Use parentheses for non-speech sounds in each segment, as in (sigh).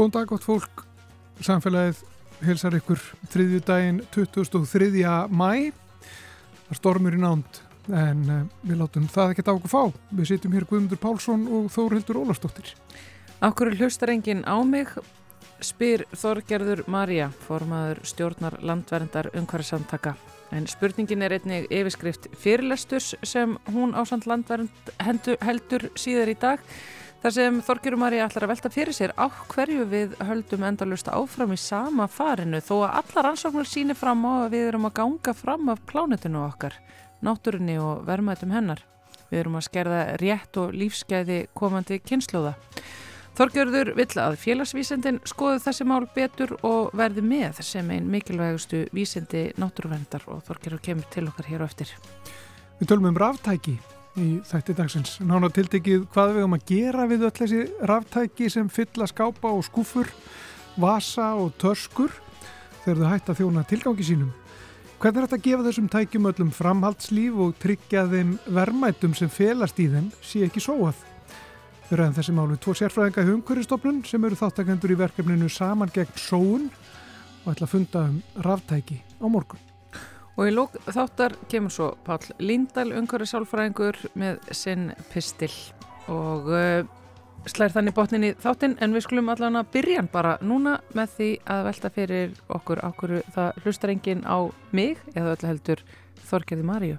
Góðan dag gott fólk, samfélagið helsar ykkur þriðju daginn 2003. mæ. Það stormur í nánd en uh, við látum það ekki á okkur fá. Við sitjum hér Guðmundur Pálsson og Þórhildur Ólastóttir. Akkur hlustar enginn á mig, spyr Þorgerður Marja, formaður stjórnar landverndar umhverjarsamtaka. En spurningin er einnig yfirskrift fyrirlesturs sem hún ásand landvernd heldur síðar í dag. Þar sem Þorgjurum Ari ætlar að velta fyrir sér á hverju við höldum endalust áfram í sama farinu þó að allar ansóknur síni fram á að við erum að ganga fram af plánetinu okkar, náturinni og vermaðtum hennar. Við erum að skerða rétt og lífskeiði komandi kynnslóða. Þorgjörður vill að félagsvísendin skoðu þessi mál betur og verði með sem einn mikilvægustu vísendi náttúruverndar og Þorgjörður kemur til okkar hér og eftir. Við tölum um ráftæki í þætti dagsins. Nána tiltekið hvað við höfum að gera við öll þessi ráftæki sem fylla skápa og skúfur, vasa og törskur þegar þau hætta þjóna tilgangi sínum. Hvernig er þetta að gefa þessum tækjum öllum framhaldslíf og tryggja þeim vermætum sem felast í þeim sé ekki sóað? Við ræðum þessi málu tvo sérfræðinga í umhverjastofnun sem eru þáttakendur í verkefninu saman gegn sóun og ætla að funda um ráftæki á morgun. Og í lók þáttar kemur svo Pál Líndal, umhverjasálfræðingur með sinn pistil og uh, slær þannig botnin í þáttin en við skulum allan að byrja bara núna með því að velta fyrir okkur ákveru það hlustar enginn á mig eða öll heldur Þorgerði Maríu.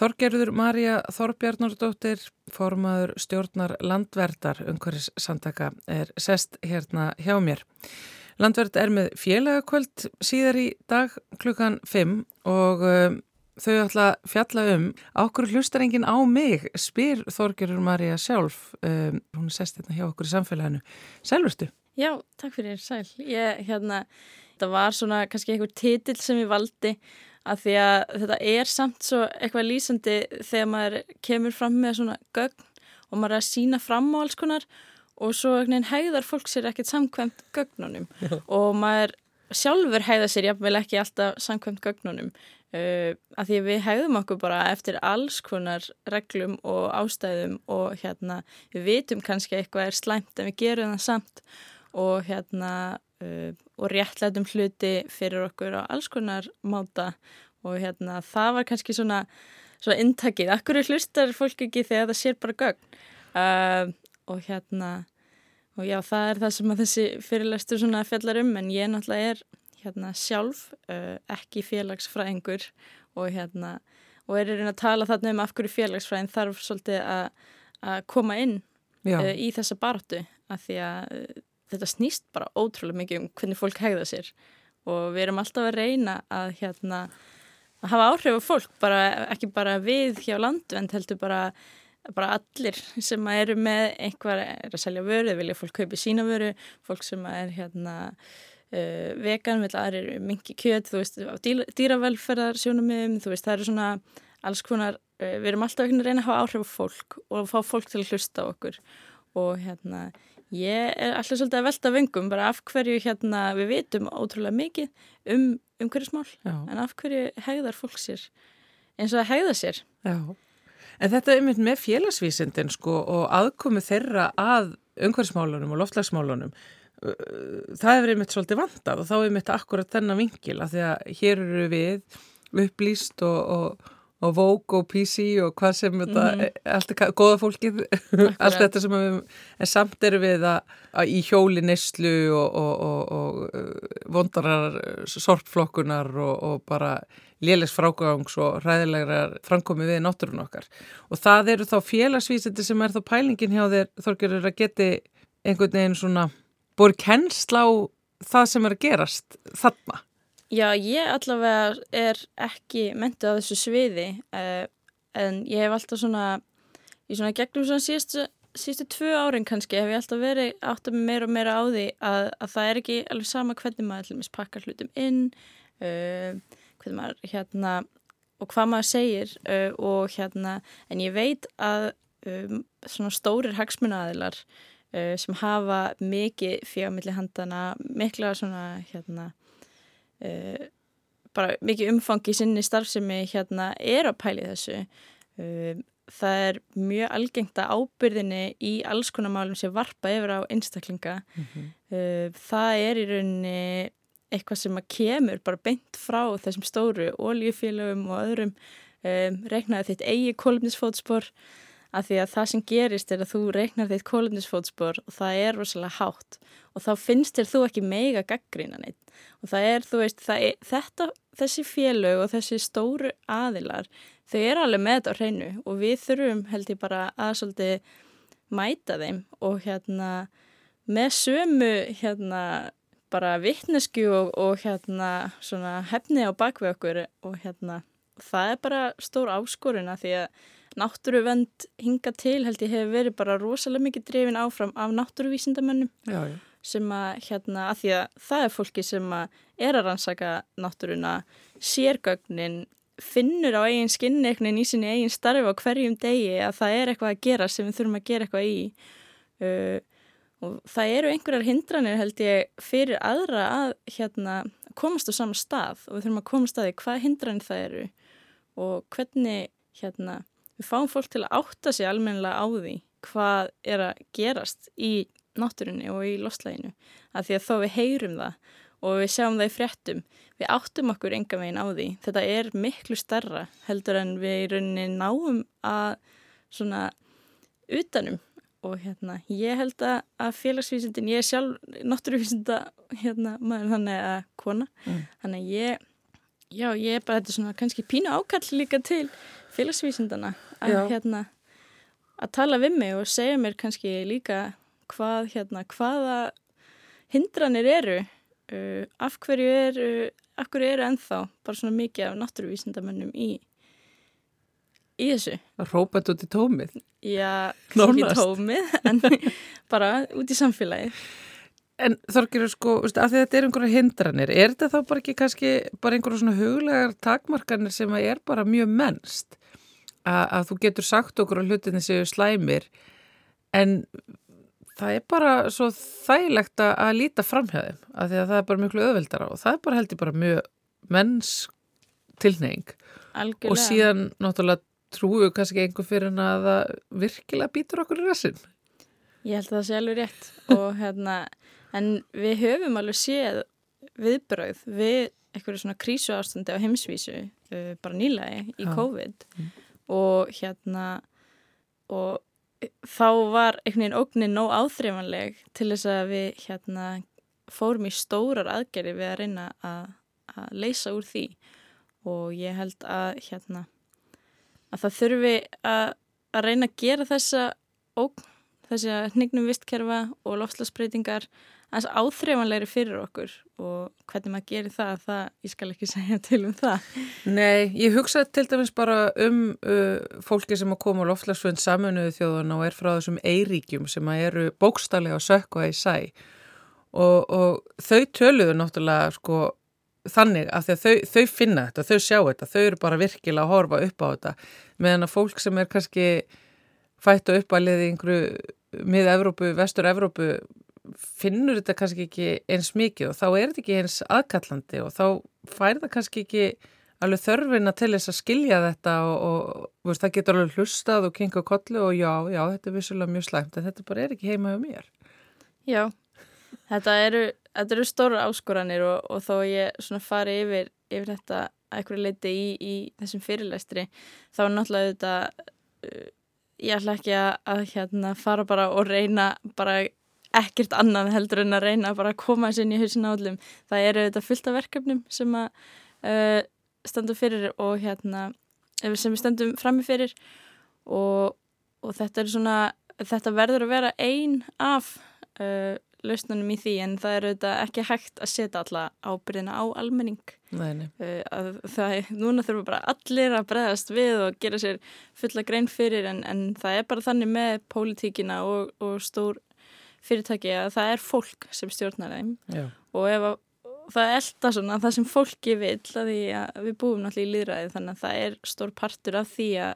Þorgerður Marja Þorbjarnardóttir, formaður stjórnar landverðar umhverjus samtaka, er sest hérna hjá mér. Landverð er með félagakvöld síðar í dag klukkan 5 og um, þau ætla að fjalla um ákveður hlustarengin á mig, spyr Þorgerður Marja sjálf. Um, hún er sest hérna hjá okkur í samfélaginu. Sælverstu? Já, takk fyrir, sæl. Ég, hérna, það var svona kannski einhver titill sem ég valdi að því að þetta er samt svo eitthvað lýsandi þegar maður kemur fram með svona gögn og maður er að sína fram á alls konar og svo hegðar fólk sér ekkert samkvæmt gögnunum. Já. og maður sjálfur hegða sér jafnvel ekki alltaf samkvæmt gögnunum. Uh, að því við hegðum okkur bara eftir alls konar reglum og ástæðum og hérna við vitum kannski eitthvað er slæmt en við gerum það samt. Og hérna uh, og réttlætum hluti fyrir okkur á alls konar máta. Og hérna það var kannski svona svona intakið, akkur hlustar fólk ekki þegar það sér bara gögn? Uh, og hérna og já það er það sem að þessi fyrirlæstur svona fjallar um en ég náttúrulega er hérna sjálf uh, ekki félagsfræðingur. Og hérna og er að tala þarna um af hverju félagsfræðin þarf svolítið að koma inn uh, í þessa bartu af því að þetta snýst bara ótrúlega mikið um hvernig fólk hegða sér. Og við erum alltaf að reyna að hérna að hafa áhrif á fólk, bara, ekki bara við hjá landvend, heldur bara bara allir sem eru með einhver er að selja vöru, vilja fólk kaupi sína vöru, fólk sem er hérna uh, vegan, vil aðrir mingi kjöt, þú veist, dýravelferðar sjónumum, þú veist, það eru svona alls konar, uh, við erum alltaf að reyna að hafa áhrif á fólk og fá fólk til að hlusta okkur. Og hérna Ég er alltaf svolítið að velta vöngum bara af hverju hérna við vitum ótrúlega mikið um, um hverju smál en af hverju hegðar fólk sér eins og að hegða sér. Já, en þetta er mynd með félagsvísindin sko og aðkomi þeirra að umhverjusmálunum og loftlagsmálunum það hefur einmitt svolítið vandað og þá er einmitt akkurat þennan vingil að því að hér eru við upplýst og, og og Vogue og PC og hvað sem mm -hmm. þetta, mhm. allt er goða fólkið allt þetta sem við en samt eru við að, að í hjóli neslu og, og, og, og uh, vondarar sorpflokkunar og bara lélegs frágangs og ræðilegar framkomið við náttúrun okkar og það eru þá félagsvísiti sem er þá pælingin hjá þér þorgjörður að geti einhvern veginn svona búið kennsla á það sem er að gerast þarna Já, ég allavega er ekki mentið á þessu sviði uh, en ég hef alltaf svona, í svona gegnum svona síðustu, síðustu tvö árin kannski hef ég alltaf verið átt að meira og meira á því að, að það er ekki alveg sama hvernig maður allmis pakkar hlutum inn, uh, hvernig maður hérna og hvað maður segir uh, og hérna en ég veit að um, svona stórir hagsmunaðilar uh, sem hafa mikið fjögamilli handana, mikla svona hérna uh, bara mikið umfangi sinni starfsemi hérna er að pæli þessu. Um, það er mjög algengt að ábyrðinni í alls konar málum sem varpa yfir á einstaklinga. Mm -hmm. það er í rauninni eitthvað sem að kemur bara beint frá þessum stóru oljufélögum og öðrum. Um, reiknaði þitt eigi kólumnisfótspor að því að það sem gerist er að þú reiknar þitt kólumnisfótspor og það er rosalega hátt og þá finnst þér þú ekki meiga gaggrína neitt og það er, þú veist, er, þetta, þessi félög og þessi stóru aðilar þau eru alveg með þetta á hreinu og við þurfum held ég bara að svolítið mæta þeim og hérna með sömu hérna bara vittnesku og, og hérna svona hefni á bakvið okkur og hérna það er bara stór áskoruna því að náttúruvend hinga til held ég hefur verið bara rosalega mikið drefin áfram af náttúruvísindamönnum já, já. Sem að hérna að því að það er fólki sem að er að rannsaka náttúruna sérgögnin finnur á eigin skinneiknin í sinni eigin starfi á hverjum degi að það er eitthvað að gera sem við þurfum að gera eitthvað í. Uh, og það eru einhverjar hindranir held ég fyrir aðra að hérna, komast á sama stað og við þurfum að komast að því hvað hindranir það eru og hvernig hérna, við fáum fólk til að átta sig almennilega á því hvað er að gerast í náttúrunni og í loslæginu að því að þó við heyrum það og við sjáum það í fréttum við áttum okkur enga veginn á því þetta er miklu starra heldur en við í rauninni náum að svona utanum og hérna ég held að félagsvísindin, ég er sjálf náttúruvísinda hérna maður þannig að kona, mm. þannig að ég já ég er bara þetta svona kannski pínu ákall líka til félagsvísindana að já. hérna að tala við mig og segja mér kannski líka hvað hérna hvaða hindranir eru uh, af hverju eru af hverju eru ennþá bara svona mikið af náttúruvísindamönnum í í þessu? Að rópa þetta út í tómið? Já, (laughs) ekki tómið (laughs) en bara út í samfélagið. En Þorgir, sko, að þetta er einhverja hindranir, er þetta þá bara ekki kannski bara einhverja svona huglegar takmarkanir sem að er bara mjög mennst? Að, að þú getur sagt okkur á hlutinni séu slæmir en það er bara svo þægilegt að líta framhjáðum af því að það er bara mjög öðveldara og það er bara heldur bara mjög menns tilneying og síðan náttúrulega trúu kannski einhver fyrir hann að það virkilega býtur okkur í rassin Ég held að það sé alveg rétt. Og hérna en við höfum alveg séð viðbröð við eitthvað svona krísu ástandi á heimsvísu uh, bara nýlaði í. COVID. Mm. og hérna og þá var einhvern veginn ógnin nóg áþreifanleg til þess að við hérna, fórum í stórar aðgerri við að reyna að, að leysa úr því. Og ég held að, hérna, að það þurfi að, að reyna að gera þessa ógn, þessi að hnignum vistkerfa og lofslagsbreytingar aðeins áþreifanlegri fyrir okkur og hvernig maður gerir það, það ég skal ekki (laughs) segja til um það. Nei, ég hugsaði til dæmis bara um uh, fólki sem að koma á loftlagsfjönd saminuðu þjóðan og er frá þessum eiríkjum sem að eru bókstallega að sökka í sæ og, og þau töluðu náttúrulega sko þannig að þau, þau finna þetta, þau sjá þetta, þau eru bara virkilega að horfa upp á þetta meðan að fólk sem er kannski fættu upp að liði einhverju mið-Evrópu, vestur-Evrópu finnur þetta kannski ekki eins mikið og þá er þetta ekki eins aðkallandi og þá fær það kannski ekki alveg þörfina til þess að skilja þetta og, og veist, það getur alveg hlustað og kinga kollu og já, já, þetta er vissulega mjög slæmt en þetta bara er ekki heima um mér. Já, þetta eru, þetta eru stóra áskoranir og, og þó ég svona fari yfir, yfir þetta eitthvað leiti í, í þessum fyrirlæstri þá er náttúrulega þetta, uh, ég ætla ekki að, að hérna, fara bara og reyna bara ekkert annað heldur en að reyna að bara koma þessu inn í hausin állum. Það eru þetta fullt af verkefnum sem að uh, standum fyrir og hérna sem við standum frammi fyrir og, og þetta er svona þetta verður að vera ein af uh, lausnunum í því en það eru þetta ekki hægt að setja alla ábyrðina á almenning uh, það, núna þurfum bara allir að breðast við og gera sér fulla grein fyrir en, en það er bara þannig með pólitíkina og, og stór fyrirtæki að það er fólk sem stjórnar þeim Já. og ef að, það elda svona það sem fólki vil að því að við búum náttúrulega í líðræði þannig að það er stór partur af því að,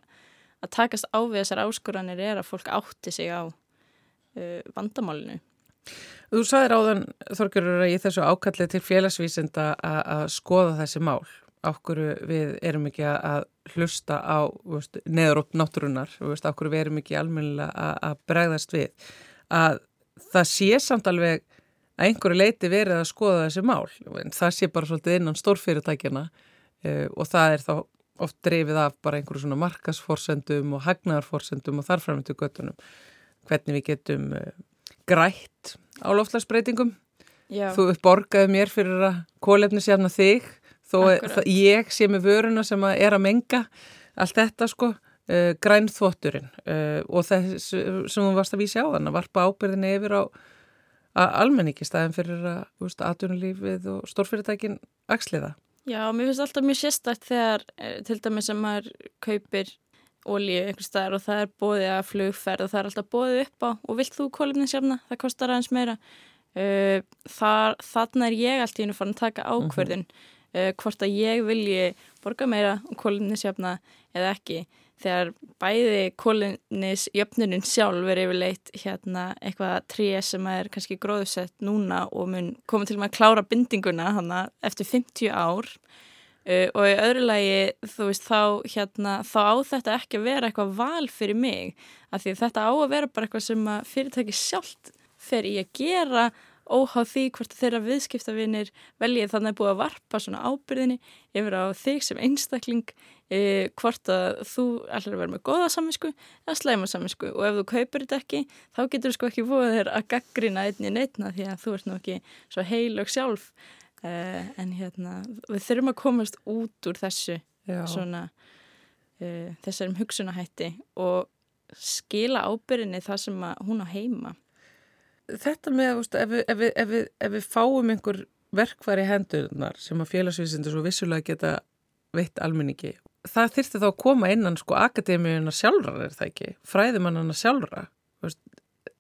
að takast á við þessar áskoranir er að fólk átti sig á uh, vandamálinu. Þú sagðir áðan, Þorgjörður, að í þessu ákallið til félagsvísinda að skoða þessi mál. Ákkur við erum ekki að hlusta á neður upp náttúrunar, ákkur við erum ekki almennilega að bregðast við. Að það sé samt alveg að einhverju leiti verið að skoða þessi mál. En það sé bara svolítið innan stórfyrirtækjana uh, og það er þá oft dreifið af bara einhverju svona markasforsendum og hagnaðarforsendum og þarframöndu göttunum. Hvernig við getum uh, grætt á loftlagsbreytingum. Já. Þú borgaði mér fyrir að kólefni sérna þig þó að ég sé með vöruna sem að er að menga allt þetta sko uh, grænþvotturinn uh, og þess sem þú varst að vísa á þann að varpa ábyrðinni yfir á almenningi staðin fyrir að aðtunulífið og stórfyrirtækin axliða. Já, mér finnst alltaf mjög sérstætt þegar eh, til dæmis sem maður kaupir ólíu einhver staðar og það er bóðið að flugferð og það er alltaf bóðið upp á og vilt þú kólumninsjafna, það kostar aðeins meira uh, þar, þannig er ég alltaf inn að fara að taka mhm. ákverðin uh, hvort að ég vilji borga meira og kólumninsjafna eða ekki þegar bæði kólumnisjöfnunum sjálf er yfirleitt hérna eitthvað tríu sem er kannski gróðsett núna og mun koma til að klára bindinguna hana eftir 50 ár. Uh, og í öðru lagi þú veist þá hérna þá á þetta ekki að vera eitthvað val fyrir mig af því þetta á að vera bara eitthvað sem að fyrirtæki sjálft fer í að gera óháð því hvort þeirra viðskiptavinir veljið þannig að búið að varpa svona ábyrðinni yfir á þig sem einstakling uh, hvort að þú ætlar að vera með goða saminsku eða slæma saminsku og ef þú kaupir þetta ekki þá getur þú sko ekki búið þér að gaggrina einni neitna því að þú ert nú ekki svo heilög sjálf. Uh, en hérna við þurfum að komast út úr þessu svona uh, þessarum hugsunahætti og skila ábyrginni það sem hún á heima. Þetta með, veist, ef, við, ef, við, ef, við, ef við fáum einhver verkvar í hendunar sem að félagsvísindur svo vissulega geta veitt almenningi það þyrfti þá að koma innan sko akademíuna sjálfra er það ekki, fræðimannana sjálfra veist,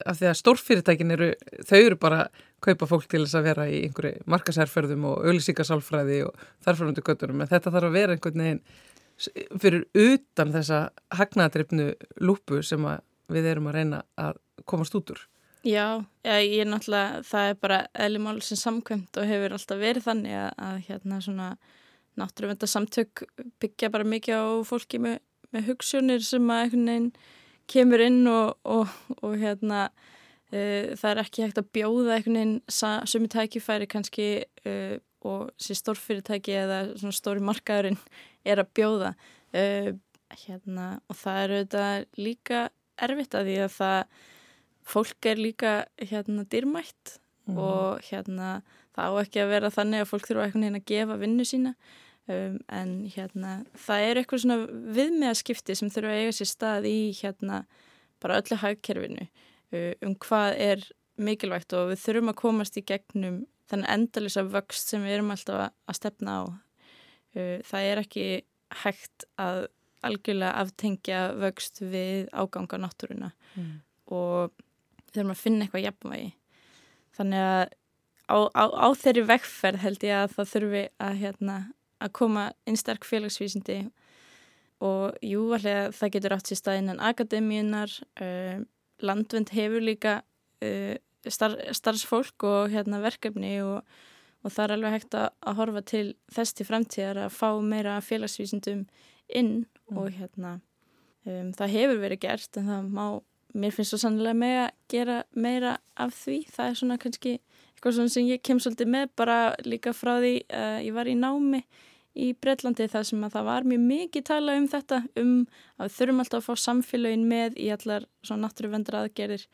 af því að stórfyrirtækin eru, þau eru bara kaupa fólk til þess að vera í einhverju markasærferðum og auðlísíkasálfræði og þarframundu göttunum, en þetta þarf að vera einhvern veginn fyrir utan þessa hagnaðadreifnu lúpu sem við erum að reyna að komast út úr. Já, ég er náttúrulega, það er bara eðlumál sem samkvæmt og hefur alltaf verið þannig að, að hérna svona náttúrulega samtök byggja bara mikið á fólki með, með hugsunir sem að einhvern veginn kemur inn og, og, og hérna uh, það er ekki hægt að bjóða einhvern veginn sumi tækifæri kannski uh, og sér stórfyrirtæki eða svona stóri markaðurinn er að bjóða uh, hérna og það er auðvitað líka erfitt að því að það fólk er líka hérna dýrmætt mm. og hérna það á ekki að vera þannig að fólk þurfa einhvern veginn að gefa vinnu sína. Um, en hérna það er eitthvað svona viðmiðaskipti sem þurfa að eiga sér stað í hérna bara öllu hagkerfinu uh, um hvað er mikilvægt og við þurfum að komast í gegnum þannig endalisa vöxt sem við erum alltaf að stefna á. Uh, það er ekki hægt að algjörlega aftengja vöxt við áganga náttúruna. Mm. og þurfum að finna eitthvað jafnvægi. Þannig að á, á, á þeirri vekkferð held ég að það þurfi að hérna að koma inn sterk félagsvísindi og jú, alveg það getur átt sér staðinn en akademíunar, uh, landvend hefur líka uh, star starfsfólk og hérna, verkefni og, og það er alveg hægt að, að horfa til þess til framtíðar að fá meira félagsvísindum inn mm. og hérna um, það hefur verið gert en það má, mér finnst svo sannlega með að gera meira af því, það er svona kannski eitthvað svona sem ég kem svolítið með bara líka frá því uh, ég var í námi í Breitlandi þar sem að það var mjög mikið tala um þetta um að við þurfum alltaf að fá samfélagin með í allar svona náttúruvendra aðgerðir.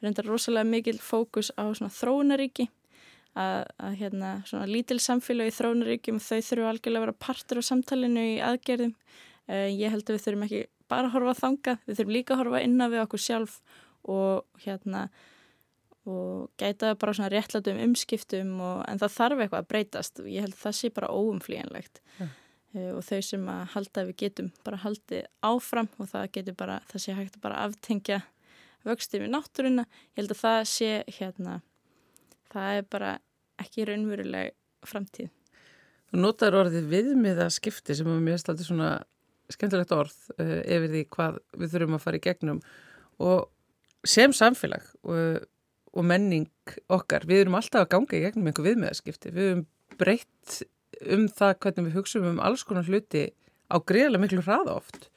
Við reyndar rosalega mikil fókus á svona þróunaríki að, að hérna svona lítil samfélag í þróunaríkjum þau þurfu algjörlega að vera partur á samtalinu í aðgerðum. Uh, ég held að við þurfum ekki bara að horfa þanga við þurfum líka að horfa innan við okkur sjálf og hérna og gæta bara svona réttlatum umskiptum og, en það þarf eitthvað að breytast. Og ég held það sé bara óumflíjanlegt ja. uh, eh, og þau sem að halda við getum bara haldið áfram og það getur bara, það sé hægt að bara aftengja vöxtið við náttúruna. Ég held að það sé hérna það er bara ekki raunveruleg framtíð. Þú notar orðið viðmiða skipti sem er mjög staldið svona skemmtilegt orð uh, yfir því hvað við þurfum að fara í gegnum. Og sem samfélag og, og menning okkar, við erum alltaf að ganga í gegnum einhver viðmiðaskipti, við erum breytt um það hvernig við hugsaum um alls konar hluti á greiðlega miklu hraða oft.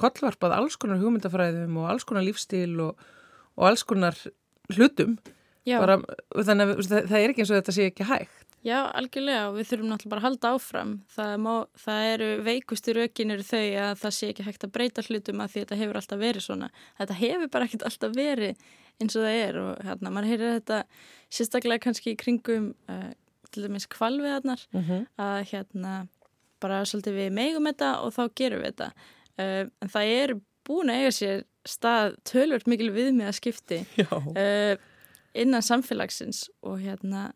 Kollvarpað alls konar hugmyndafræðum og alls konar lífstíl og, og alls konar hlutum. Bara, þannig að það er ekki eins og þetta sé ekki hægt. Já, algjörlega. Og við þurfum náttúrulega bara að halda áfram. Það, má, það eru veikustu rökinir þau að það sé ekki hægt að breyta hlutum að því þetta hefur alltaf verið svona. Þetta hefur bara ekkert alltaf verið eins og það er og hérna, mann heyrir þetta sérstaklega kannski í kringum uh, til dæmis kvalviðarnar uh mhm. -huh. að hérna bara svolítið við megum þetta og þá gerum við þetta. Uh, en það er búin að eiga sér stað tölvört mikil við með að skipti (laughs) innan samfélagsins og hérna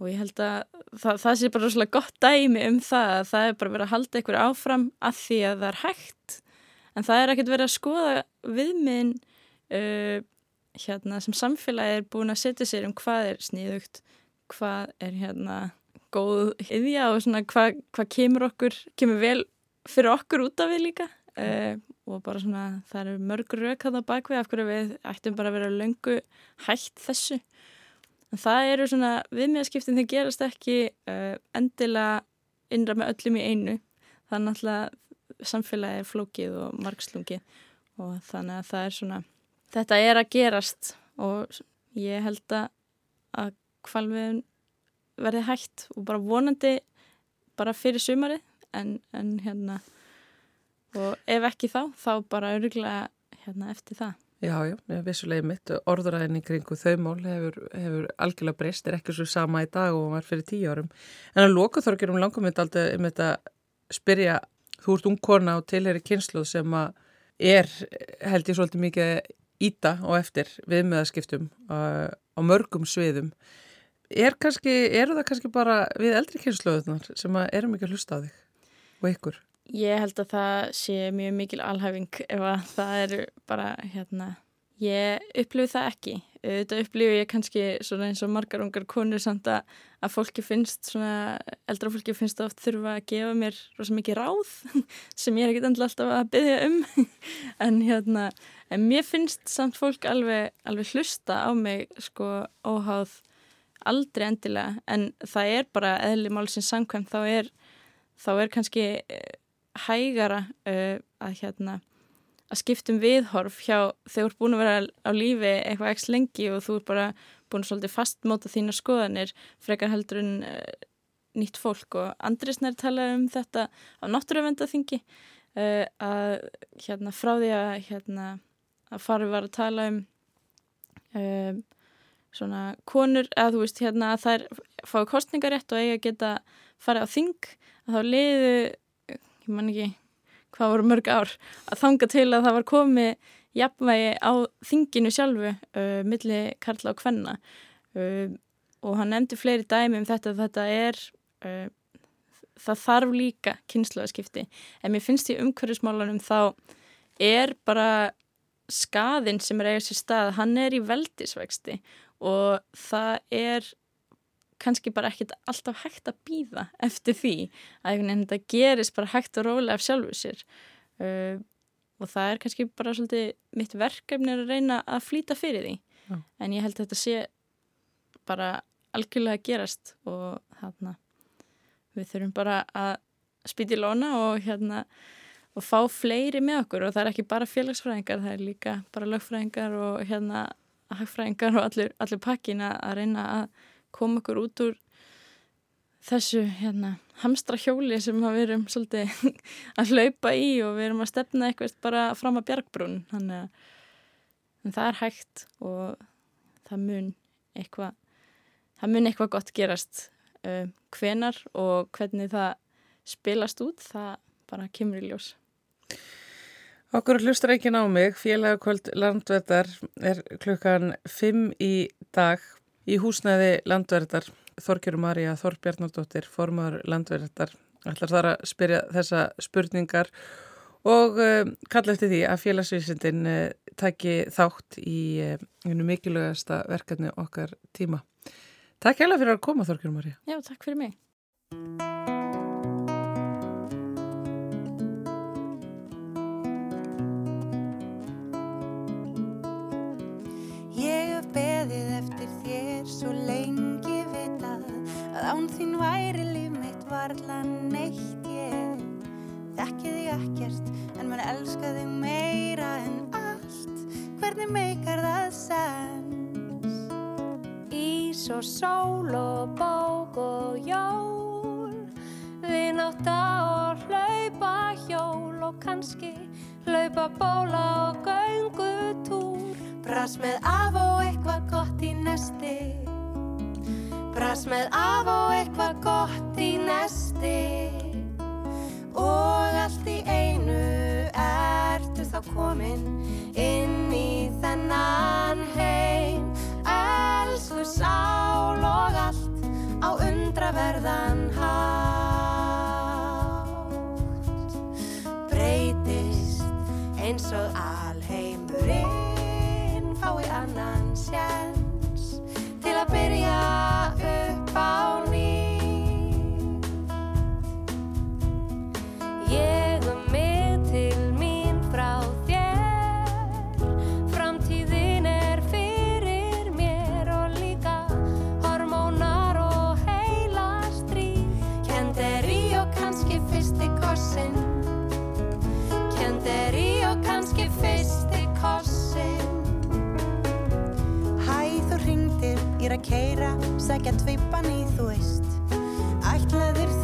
og ég held að það, það sé bara rosalega gott dæmi um það að það er bara verið að halda ykkur áfram að því að það er hægt en það er ekkert verið að skoða viðminn uh, hérna, sem samfélagi er búin að setja sér um hvað er sníðugt hvað er hérna góð yðja og svona hvað, hvað kemur okkur kemur vel fyrir okkur út af við líka uh, og bara svona það eru mörgur rauk að það bakvið af hverju við ættum bara að vera löngu hægt þessu En það eru svona viðmiðaskiptin þegar gerast ekki uh, endilega innra með öllum í einu. Það er náttúrulega samfélagið flókið og margslungið og þannig að það er svona, þetta er að gerast og ég held að kvalviðun verði hægt og bara vonandi bara fyrir sumarið en, en hérna og ef ekki þá, þá bara öruglega hérna eftir það. Já, já, vissulega mitt orðuræðin í kringu þau mál hefur, hefur algjörlega breyst, er ekki svo sama í dag og var fyrir tíu árum. En að lokaþorgirum langum mitt aldrei um þetta spyrja, þú ert ungkona og tilheri kynsluð sem að er, held ég svolítið mikið íta og eftir viðmiðaskiptum á, á mörgum sviðum. Er kannski, eru það kannski bara við eldri kynsluðunar sem erum ekki að hlusta á þig og ykkur? Ég held að það sé mjög mikil alhæfing ef að það eru bara hérna, ég upplifi það ekki. Þetta upplifi ég kannski svona eins og margar ungar konur samt að, að fólki finnst svona, eldra fólki finnst oft þurfa að gefa mér rosa mikið ráð (laughs) sem ég er ekkit endla alltaf að byggja um. (laughs) En hérna, en mér finnst samt fólk alveg, alveg hlusta á mig sko óháð aldrei endilega. En það er bara eðli málsins samkvæm þá er þá er kannski hægara uh, að hérna að skiptum viðhorf hjá þegar þú ert búin að vera á lífi eitthvað ekki lengi og þú ert bara búin svolítið fastmóta þína skoðanir frekar heldur en uh, nýtt fólk. Og Andrisnær talaði um þetta á náttúruvendaþingi uh, að hérna frá því að hérna að farið var að tala um um svona konur, að þú veist hérna að þær fái kostningarétt og eiga að geta farið á þing að þá liðu ég man ekki hvað voru mörg ár, að þanga til að það var komið jafnvægi á þinginu sjálfu uh, milli Karla og Kvenna. Uh, og hann nefndi fleiri dæmi um þetta þetta er uh, það þarf líka kynnslóðaskipti en mér finnst í umhverfismálanum þá er bara skaðinn sem er eigað sér stað, hann er í veldisvexti og það er kannski bara ekkit alltaf hægt að býða eftir því að þetta gerist bara hægt og rólega af sjálfu sér. Uh, og það er kannski bara svolítið mitt verkefni að reyna að flýta fyrir því. Já. en ég held að þetta sé bara algjörlega að gerast og hérna við þurfum bara að spýti lóna og hérna og fá fleiri með okkur. Og það er ekki bara félagsfræðingar, það er líka bara lögfræðingar og hérna hagfræðingar og allur, allur pakkin að reyna að koma okkur út úr þessu hérna, hamstra hjóli sem við erum svolítið (laughs) að hlaupa í og við erum að stefna eitthvað bara fram að bjargbrún. Þannig að það er hægt og það mun eitthvað það mun eitthvað gott gerast. Uh, hvenar og hvernig það spilast út, það bara kemur í ljós. Okkur hlustur ekki ná mig, félagakvöld landverðar er klukkan 5 í dag Í húsnæði landverðar Þorkjöru Marja Þorbjarnardóttir formar landverðar ætlar þar að spyrja þessa spurningar og uh, kalla eftir því að félagsvísindin uh, taki þátt í uh, mikilvægasta verkefni okkar tíma. Takk hella fyrir að koma Þorkjöru Marja. Já, takk fyrir mig. Væri líf mitt varla neitt ég Þekki þig ekkert en maður elska þig meira en allt. Hvernig meikar það sens? Ís og sól og bók og jól Vináta og hlaupa hjól og kannski hlaupa bóla og göngutúr. Brass með af og eitthvað gott í nesti Brass með af og eitthvað gott í nesti. Og allt í einu ertu þá komin inn í þennan heim. Elsku sál og allt á undraverðan hátt Breytist eins og alheimurinn fái annan til að byrja upp á keira Sækja tveipan í þú veist. Ætlaðir þú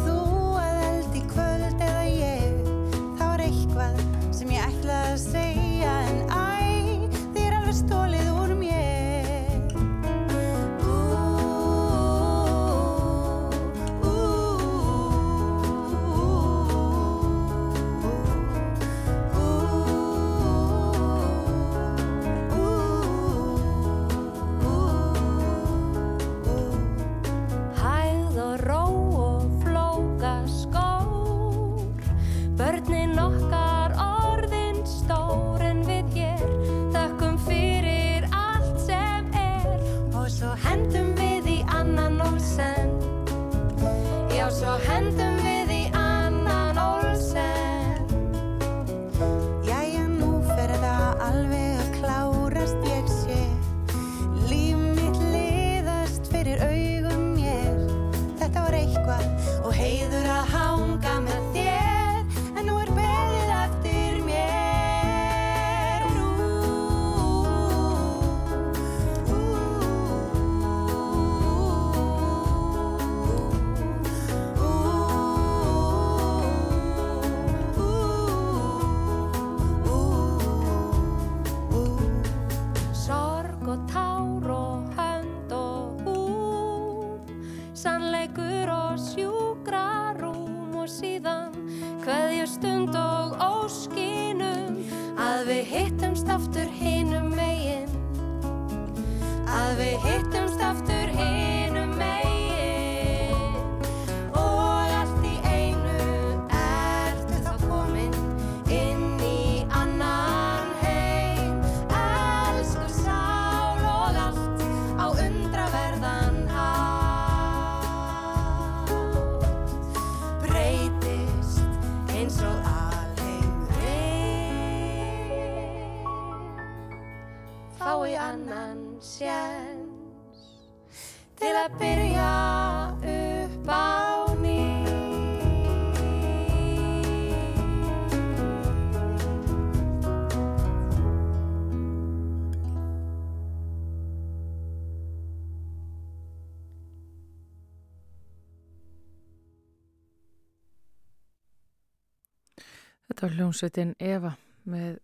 Þetta var hljómsveitin Eva með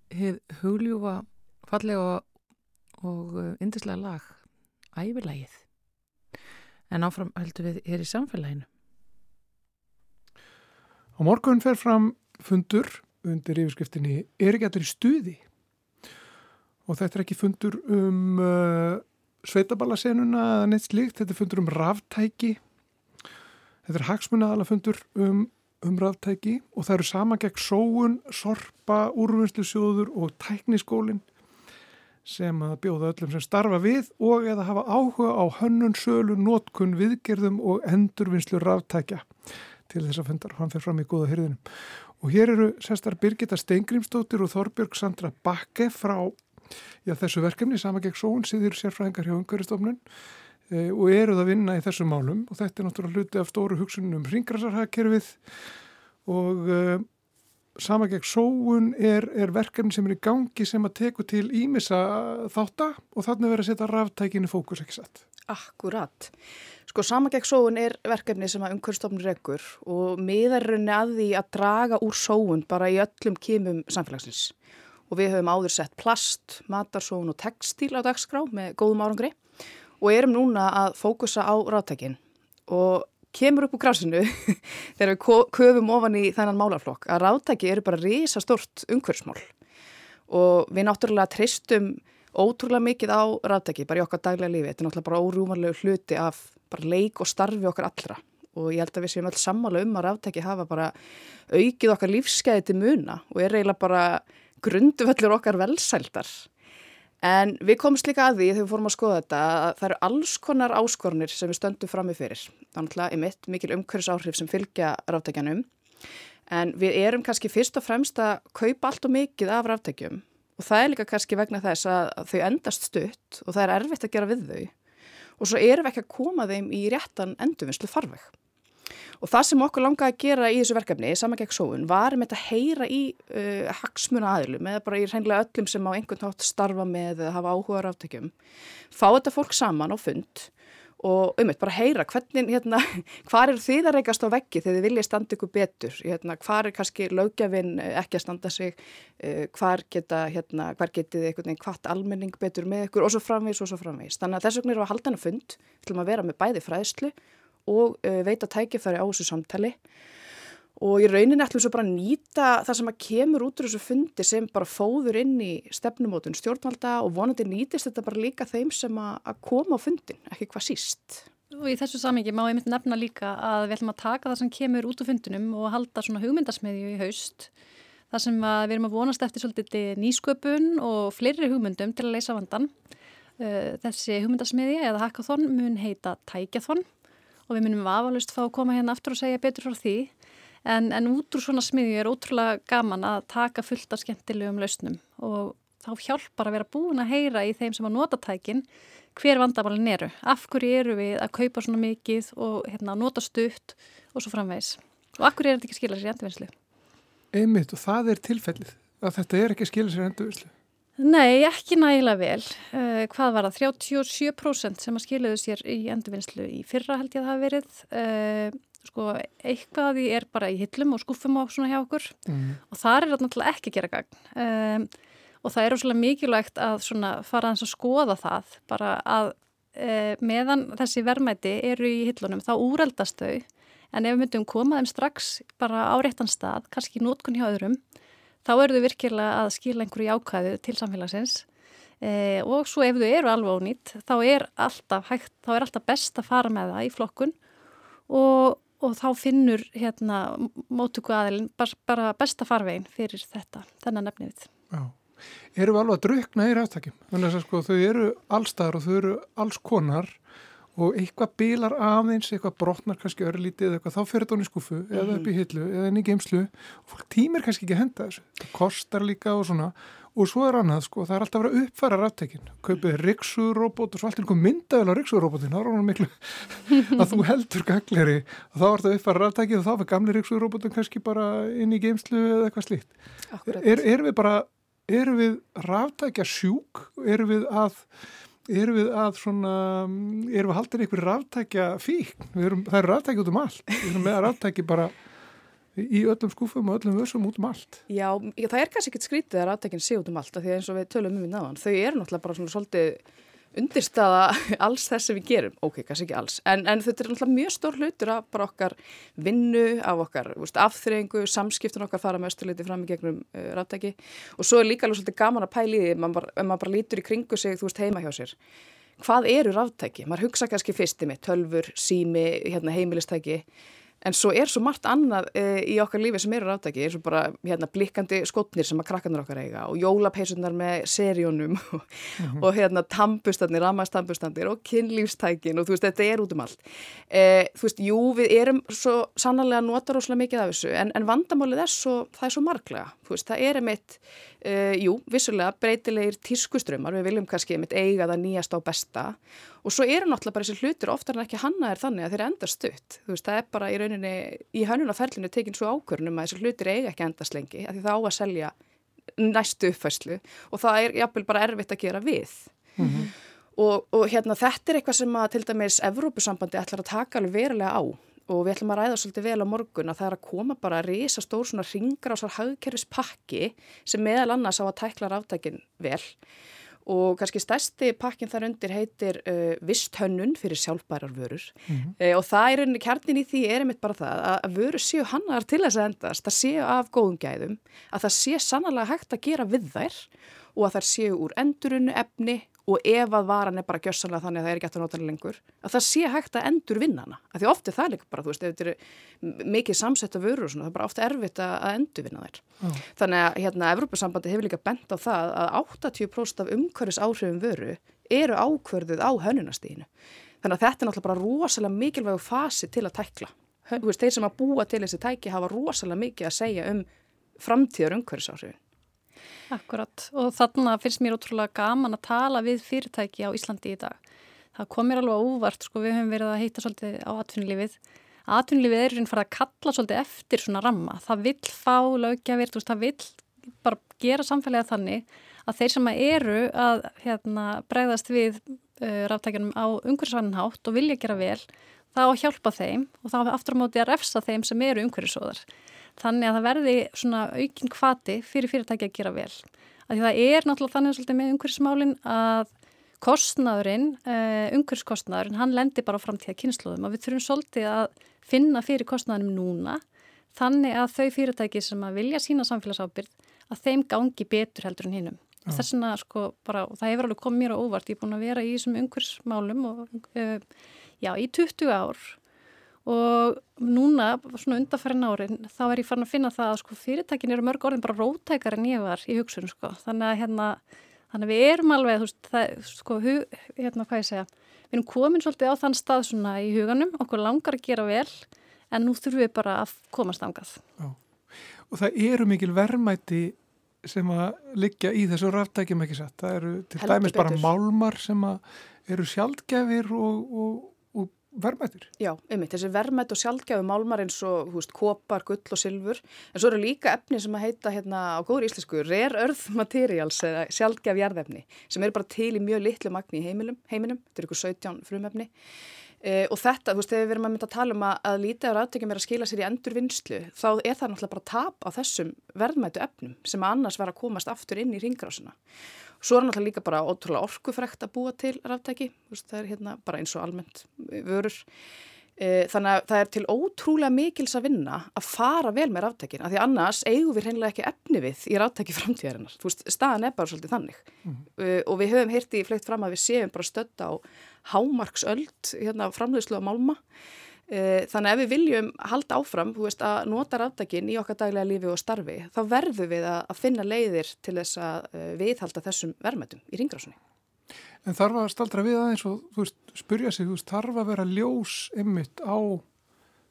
hugljúfa fallega og yndislega lag Ævilægið. En áfram heldur við hér í samfélaginu. Á morgun fer fram fundur undir yfirskriftinni er ekki allir í stuði og þetta er ekki fundur um uh, sveitaballasenuna eða neitt slíkt, þetta er fundur um ráftæki þetta er hagsmunnaðala fundur um, um ráftæki og það eru sama gegn sóun, sorpa, úrvinnslusjóður og tækniskólin sem að bjóða öllum sem starfa við og eða hafa áhuga á hönnun, sölu, nótkun, viðgerðum og endurvinnslu ráftækja til þess að fundar hann fyrir fram í góða hyrðinum. Og hér eru sestar Birgitta Steingrímsdóttir og Þorbjörg Sandra Bakke frá já, þessu verkefni, sama gegn sóun, síður sérfræðingar hjá umhverjastofnun. E, og eruð að vinna í þessum málum og þetta er náttúrulega hluti af stóru hugsunum um hringrasarhagkerfið og e, sama gegn sóun er, er verkefni sem er í gangi sem að teku til ímissa þátta og þannig verður að setja ráftækinu fókus ekki satt. Akkurat. Sko sama gegn sóun er verkefni sem að umhverfstofnur reggur og miðarunni að því að draga úr sóun bara í öllum kýmum samfélagsins. Og við höfum áður sett plast, matarsóun og textil á dagskrá með góðum árangri og erum núna að fókusa á ráttækin og kemur upp úr grásinu (laughs) þegar við köfum ofan í þennan málaflokk að ráttæki eru bara risa stort umhverfsmál og við náttúrulega tristum ótrúlega mikið á ráttæki bara í okkar daglega lífi. Þetta er náttúrulega bara órúmanlegu hluti af bara leik og starfi okkar allra og ég held að við séum öll sammála um að ráttæki hafa bara aukið okkar lífskeiði til muna og er eiginlega bara grunduvöllur okkar velsældar. En við komumst líka að því þegar við fórum að skoða þetta að það eru alls konar áskornir sem við stöndum fram með fyrir. Þannig að einmitt mikil umhverfisáhrif sem fylgja ráttækjanum en við erum kannski fyrst og fremst að kaupa allt og mikið af ráttækjum og það er líka kannski vegna þess að þau endast stutt og það er erfitt að gera við þau og svo erum við ekki að koma þeim í réttan endurvinnslu farveg. Og það sem okkur langaði að gera í þessu verkefni, saman gegn sóun, var með þetta heyra í uh, hagsmuna aðlum eða bara í hreinlega öllum sem á einhvern nátt starfa með eða hafa áhuga ráftökjum. Fá þetta fólk saman á fund og um þetta bara heyra hvernig, hérna, (laughs) hvað er þið að reykast á veggi þegar þið vilja standa ykkur betur, hérna, hvað er kannski lögjafinn ekki að standa sig, uh, hvað geta, hérna, hvað getið einhvern veginn hvart almenning betur með ykkur og svo framvís og svo framvís. Þannig að þess vegna erum við að halda hana fund, við ætlum að vera með bæði fræðslu og uh, veita tækifæri á þessu samtali og í rauninni ætlum svo bara að nýta það sem að kemur út úr þessu fundi sem bara fóður inn í stefnumótun stjórnvalda og vonandi nýtist þetta bara líka þeim sem að, koma á fundin, ekki hvað síst. Og í þessu samingi má ég myndi nefna líka að við ætlum að taka það sem kemur út úr fundinum og halda svona hugmyndasmiðju í haust þar sem við erum að vonast eftir svolítið nýsköpun og fleiri hugmyndum til að leysa vandan. Uh, þessi hugmyndasmiðja eða hackathon mun heita Tækjathon og við munum afalust fá að koma hérna aftur og segja betur frá því. En, en út úr svona smiðju er ótrúlega gaman að taka fullt af skemmtilegum lausnum. Og þá hjálpar að vera búin að heyra í þeim sem að nota tækin hver vandamálin eru, af hverju eru við að kaupa svona mikið og hérna, nota stutt og svo framvegs og af hverju er þetta ekki skilað sér í endurvinnslu? Einmitt og það er tilfellið að þetta er ekki skilað sér í endurvinnslu Nei, ekki nægilega vel. Uh, hvað var það? 37% sem að skiluðu sér í endurvinnslu í fyrra held ég að það hafi verið. Uh, sko, eitthvað af því er bara í hillum og skuffum á svona hjá okkur mm. og það er náttúrulega ekki að gera gagn. Um, og það er óslulega mikilvægt að fara að skoða það bara að uh, meðan þessi verðmæti eru í hillunum þá úreldast þau en ef við myndum koma þeim strax bara á réttan stað, kannski nótkun hjá öðrum þá eru þau virkilega að skila einhverju ákvæðu til samfélagsins. E, og svo ef þau eru alveg ónýtt þá er alltaf hægt, þá er alltaf best að fara með það í flokkun og, og þá finnur hérna mótugu aðilin bara, besta farvegin fyrir þetta, þennan nefnið. Já, eru við alveg að draukna í ræðstakjum, þannig að sko, þau eru allstaðar og þau eru alls konar og eitthvað bilar aðeins, eitthvað brotnar kannski örlítið eða eitthvað, þá fer þetta hún í skuffu mm -hmm. eða upp í mhm. hillu eða inn í geimslu og fólk tímir kannski ekki að henda þessu. Það kostar líka og svona. Og svo er annað sko, það er alltaf að vera uppfæra raftekin kaupið riksurrobot og svo allt einhver myndavel á riksurrobotin, þá er hann miklu (laughs) að þú heldur gangleri og þá er þetta uppfæra raftekin og þá fyrir gamli riksurrobotin kannski bara inn í geimslu eða eitthvað slíkt. Er, er við bara, erum við raftekja sjúk, erum við að erum við að svona, erum við haldin einhverju ráttækja fíkn, erum, það eru ráttækja út um allt, við erum með ráttæki bara í öllum skúfum og öllum vössum út um allt. Já, það er kannski ekkit skrítið að ráttækin sé út um allt, því að eins og við tölum um við náðan, þau eru náttúrulega bara svona svolítið undirstaða (laughs) alls þess sem við gerum, ok, kannski ekki alls, en, en þetta er náttúrulega mjög stór hlutur af bara okkar vinnu, af okkar afþreyingu, samskiptun okkar fara með östuleiti fram í gegnum uh, ráttæki og svo er líka alveg svolítið gaman að pæli því, ef maður bara, bara lítur í kringu sig, þú veist, heima hjá sér. Hvað eru ráttæki? Maður hugsa kannski fyrsti með tölfur, sími, hérna, heimilistæki En svo er svo margt annað e, í okkar lífi sem eru ráttæki, eins og bara hérna, blikkandi skotnir sem að krakkarnir okkar eiga og jólapeisurnar með seríunum (laughs) og, mm -hmm. og hérna tampustanir, ramastampustanir og kynlífstækin og þú veist, þetta er út um allt. E, þú veist, jú, við erum svo sannarlega nota rosalega mikið af þessu, en, en vandamálið er svo, það er svo marglega, þú veist, það er einmitt, e, jú, vissulega breytilegir tískuströmmar, við viljum kannski einmitt eiga það nýjast á besta Og svo eru náttúrulega bara þessi hlutir oftar en ekki hannaðir þannig að þeir enda stutt. Þú veist, það er bara í rauninni, í hönnunarferlinu tekin svo ákvörnum að þessi hlutir eiga ekki endast lengi, af því það á að selja næstu uppfæslu og það er jafnvel bara erfitt að gera við. Og, og hérna þetta er eitthvað sem að til dæmis Evrópusambandi ætlar að taka alveg verulega á og við ætlum að ræða svolítið vel á morgun að það er að koma bara að risa stór svona ringar á sár hagkerfispakki sem meðal annars á að tækla ráftækin vel og kannski stærsti pakkin þar undir heitir uh, visthönnun fyrir sjálfbærar vörur. Uh, og það er einnig kjarnin í því er einmitt bara það að, að vörur séu hannar til þess að endast, það séu af góðum gæðum, að það sé sannlega hægt að gera við þær og að þær séu úr endurunnu efni og ef að varan er bara gjörsanlega þannig að það er ekki eftir að nota hana lengur, að það sé hægt að endur vinna hana. Af því ofti það er líka bara, þú veist, ef þetta er mikið samsetta vörur og svona, það er bara ofta erfitt að, endur vinna þær. Þannig að hérna, Evrópusambandi hefur líka bent á það að 80% af umhverfis áhrifum vöru eru ákverðuð á hönnunastíðinu. Þannig að þetta er náttúrulega bara rosalega mikilvægu fasi til að tækla. Þú veist, þeir sem að búa til þessi tæki hafa rosalega mikið að segja um framtíðar umhverfisáhrifin. Akkurat og þarna finnst mér ótrúlega gaman að tala við fyrirtæki á Íslandi í dag. Það kom mér alveg óvart, sko við höfum verið að heita svolítið á atvinnulífið. Atvinnulífið er einn farið að kalla svolítið eftir svona ramma. Það vill fá veist, það vill bara gera samfélagið þannig að þeir sem eru að hérna, bregðast við uh, ráttækjunum á umhverfisvæninhátt og vilja gera vel, þá hjálpa þeim og þá aftur á móti að refsa þeim sem eru umhverfisóðar. Þannig að það verði svona aukin kvati fyrir fyrirtæki að gera vel. Að það er náttúrulega þannig svolítið með umhverfismálinn að kostnaðurinn, uh, umhverfiskostnaðurinn, hann lendir bara á framtíða kynnslóðum og við þurfum svolítið að finna fyrir kostnaðunum núna þannig að þau fyrirtæki sem að vilja sína samfélagsábyrð að þeim gangi betur heldur en hinnum. Ja. Þess vegna sko bara, og það hefur alveg komið mér á óvart, ég er búin að vera í þessum umhverfismálum og uh, já, í 20 ár og núna, svona undarfærin árin, þá er ég farin að finna það að sko fyrirtækin eru mörg orðin bara rótækar en ég var í hugsun sko, þannig að hérna, þannig að við erum alveg, þú veist, það, sko, hug, hérna hvað ég segja, við erum komin svolítið á þann stað svona í huganum, okkur langar að gera vel, en nú þurfum við bara að komast ángað. Já, og það eru mikil verðmæti sem að liggja í þessu ráftækjum ekki satt, það eru til Heldur dæmis bara betur. málmar sem að eru sjaldgefir og, og, og verðmættir. Já, einmitt, þessi verðmætt og sjálfgæfi málmar eins og, hú veist, kopar, gull og silfur, en svo eru líka efni sem að heita hérna á góður íslensku, rare earth materials eða sjálfgæfi jarðefni, sem eru bara til í mjög litlu magni í heimilum, heiminum, þetta eru ykkur 17 frumefni. Uh, og þetta, þú veist, þegar við erum að mynda að tala um að, að lítið af ráðtökjum er að skila sér í endurvinnslu, þá er það náttúrulega bara tap á þessum verðmættu efnum sem annars var að komast aftur inn í ringrásina. Svo er náttúrulega líka bara ótrúlega orkufrekt að búa til ráftæki, það er hérna bara eins og almennt vörur. E, þannig að það er til ótrúlega mikils að vinna að fara vel með ráftækin, af því annars eigum við hreinlega ekki efni við í ráftæki (laughs) framtíðarinnar. Þú veist, staðan er bara svolítið þannig. Mm. E, og við höfum heyrti í fleikt fram að við séum bara stödd á hámarksöld, hérna framleiðslu á málma. E, þannig að ef við viljum halda áfram, veist, að nota ráftækin í okkar daglega lífi og starfi, þá verðum við að, finna leiðir til þess að uh, viðhalda þessum verðmættum í ringrásunni. En þarf að staldra við aðeins og veist, spurja sig, veist, þarf að vera ljós ymmit á,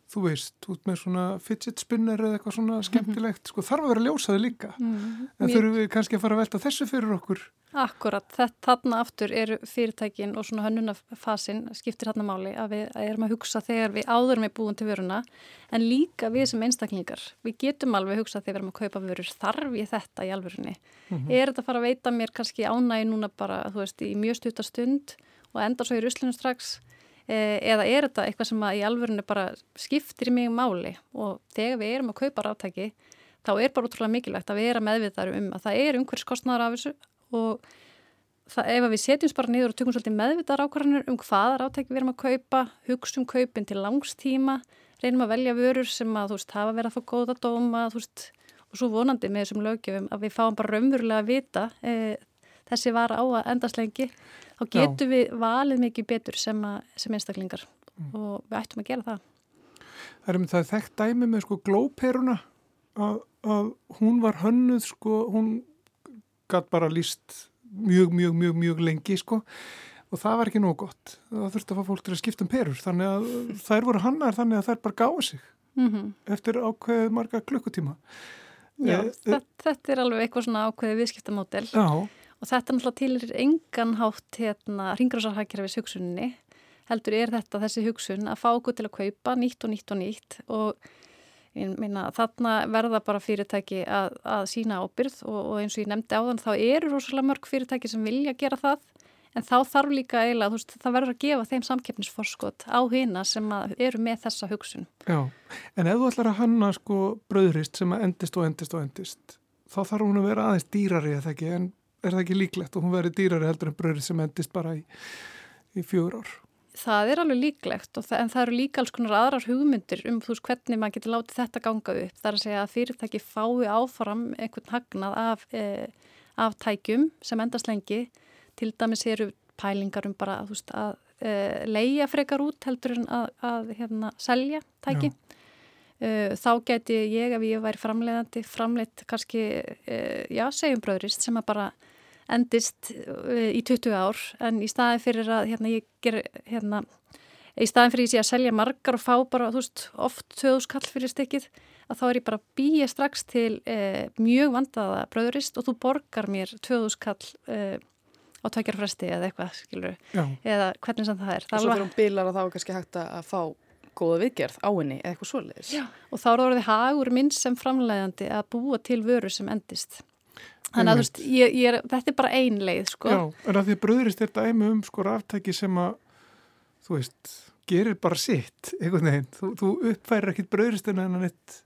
þú veist, út með svona fidget spinner eða eitthvað svona skemmtilegt, sko, þarf að vera ljósaði líka. Mm. En þurfum við kannski að fara að velta þessu fyrir okkur? Akkurat, þetta þarna aftur eru fyrirtækin og svona hönnunafasin skiptir þarna máli að við erum að hugsa þegar við áðurum við búin til vöruna en líka við sem einstaklingar. Við getum alveg hugsa þegar við erum að kaupa vörur þarf ég þetta í alvörunni. Mm -hmm. Er þetta að fara að veita mér kannski ánægi núna bara, þú veist, í mjög stutastund og enda svo í ruslunum strax e eða er þetta eitthvað sem að í alvörunni bara skiptir mig máli og þegar við erum að kaupa ráttæki þá er bara útrúlega mikilvægt að erum meðvitaður um að það er umhverskostnaðar af þessu og það, ef við setjum bara niður og tökum svolítið meðvitaðar ákvarðanir um hvaða ráttæki við erum að kaupa, hugsun kaupin til langstíma, reynum að velja vörur sem að þú veist hafa verið að fá góða dóma veist, og svo vonandi með þessum lögjöfum að við fáum bara raunverulega að vita e, þessi var á að endast lengi þá getum Já. við valið mikið betur sem, að, sem einstaklingar mm. og við ættum að gera það. Það er um það þekkt dæmi með sko glóperuna að, að hún var hönnuð sko, hún gætt bara líst mjög, mjög, mjög, mjög lengi sko og það var ekki nóg gott. Það þurfti að fá fólk til að skipta um perur þannig að þær voru hannar þannig að þær bara gáði sig mm -hmm. eftir ákveðið marga klukkutíma. Já, e, þetta, þetta er alveg eitthvað svona ákveðið viðskiptamódel já. og þetta náttúrulega er engan hátt hérna ringráðsarhagkerfis hugsuninni heldur er þetta þessi hugsun að fá okkur til að kaupa nýtt og nýtt og nýtt og meina þarna verða bara fyrirtæki að, að sína ábyrð og, og eins og ég nefndi áðan þá eru rosalega mörg fyrirtæki sem vilja gera það en þá þarf líka eiginlega, þú veist, það verður að gefa þeim samkeppnisforskot á hina sem eru með þessa hugsun. Já, en ef þú ætlar að hanna sko bröðrist sem að endist og endist og endist, þá þarf hún að vera aðeins dýrari eða ekki, en er það ekki líklegt og hún verður dýrari heldur en bröðrist sem endist bara í, í fjögur ár? Það er alveg líklegt, það, en það eru líka alls konar aðrar hugmyndir um þú veist hvernig maður getur látið þetta ganga upp. Það er að segja að fyrirtæki fái áfram einhvern hagnað af, eh, af tækjum sem endast lengi til dæmis eru pælingar um bara veist, að uh, leia frekar út heldur en að, að hérna, selja tæki. Uh, þá geti ég, ef ég væri framleiðandi, framleitt kannski, uh, já, segjum bröðrist sem að bara endist í 20 ár en í staði fyrir að hérna, ég ger, hérna, í staðin fyrir því að selja margar og fá bara, þú veist, oft töðuskall fyrir stykkið, að þá er ég bara að býja strax til eh, mjög vandaða bröðurist og þú borgar mér töðuskall eh, á tækjarfresti eða eitthvað, skilur eða hvernig sem það er. Og svo fyrir hún bilar að þá er kannski hægt að fá góða viðgerð á henni eða eitthvað svoleiðis. Já, og þá er það orðið hagur minn sem framleiðandi að búa til vöru sem endist. Þannig að þú veist, ég, ég er, þetta er bara ein leið, sko. Já, en að því að bröðurist er dæmi um sko ráftæki sem að, þú veist, gerir bara sitt, einhvern veginn. Þú, þú uppfærir ekkit bröðuristina en hann eitt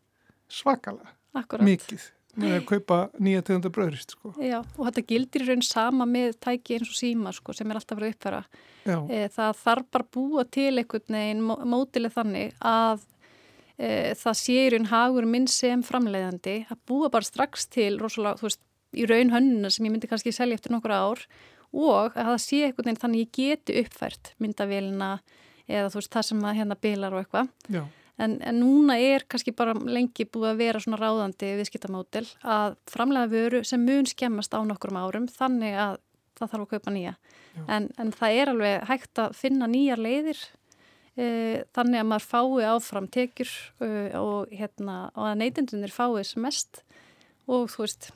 svakalega, Akkurat. mikið með að kaupa nýja tegunda bröðrist sko. Já, og þetta gildir í raun sama með tæki eins og síma sko, sem er alltaf verið uppfæra. E, það þarf bara búa til einhvern veginn mótilið þannig að e, það sé í raun hagur minn sem framleiðandi að búa bara strax til rosalega, þú veist, í raun hönnuna sem ég myndi kannski selja eftir nokkura ár og að það sé einhvern veginn þannig ég geti uppfært myndavélina eða þú veist það sem að hérna bilar og eitthvað. En, en núna er kannski bara lengi búið að vera svona ráðandi viðskiptamódel að framlega vöru sem mun skemmast á nokkrum árum þannig að það þarf að kaupa nýja. En, en það er alveg hægt að finna nýjar leiðir e, þannig að maður fái áfram tekjur e, og, hérna, og að neytindunir fái sem mest og þú veist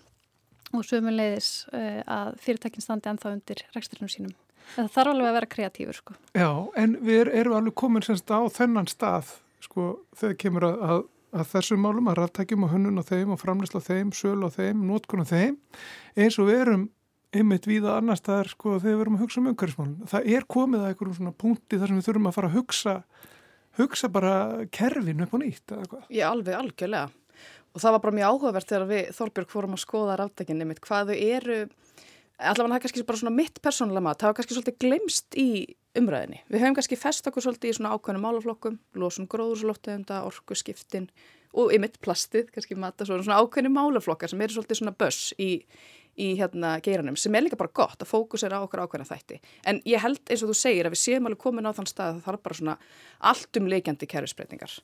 og sömulegðis e, að fyrirtækinn standi ennþá undir reksturinnum sínum. Það þarf alveg að vera kreatífur sko. Já, en við erum alveg komin semst á þennan stað sko þegar kemur að, að, að þessum málum að ráttækjum og hönnun á þeim og framleysla á þeim, söl á þeim, nótkun á þeim eins og við erum einmitt víða annar staðar sko þegar við erum að hugsa um umhverfismálun. Það er komið að einhverjum svona punkti þar sem við þurfum að fara að hugsa hugsa bara kerfin upp á nýtt eða hvað. Já, alveg, algjörlega. Og það var bara mjög áhugavert þegar við Þorbjörg fórum að skoða ráttækinni mitt hvað þau eru allavega það er kannski bara svona mitt persónulega mat, það var kannski svolítið glemst í umræðinni. Við höfum kannski fest okkur svolítið í svona ákveðnum málaflokkum, losun gróðurslóttegunda, orku skiptin og ymitt plastið, kannski mata svona ákveðnum málaflokkar sem eru svolítið svona börs í, í hérna geiranum sem er líka bara gott að fókusera á okkur ákveðna þætti. En ég held eins og þú segir að við séum alveg komin á þann stað að það er bara svona allt um leikjandi kerfisbreytingar.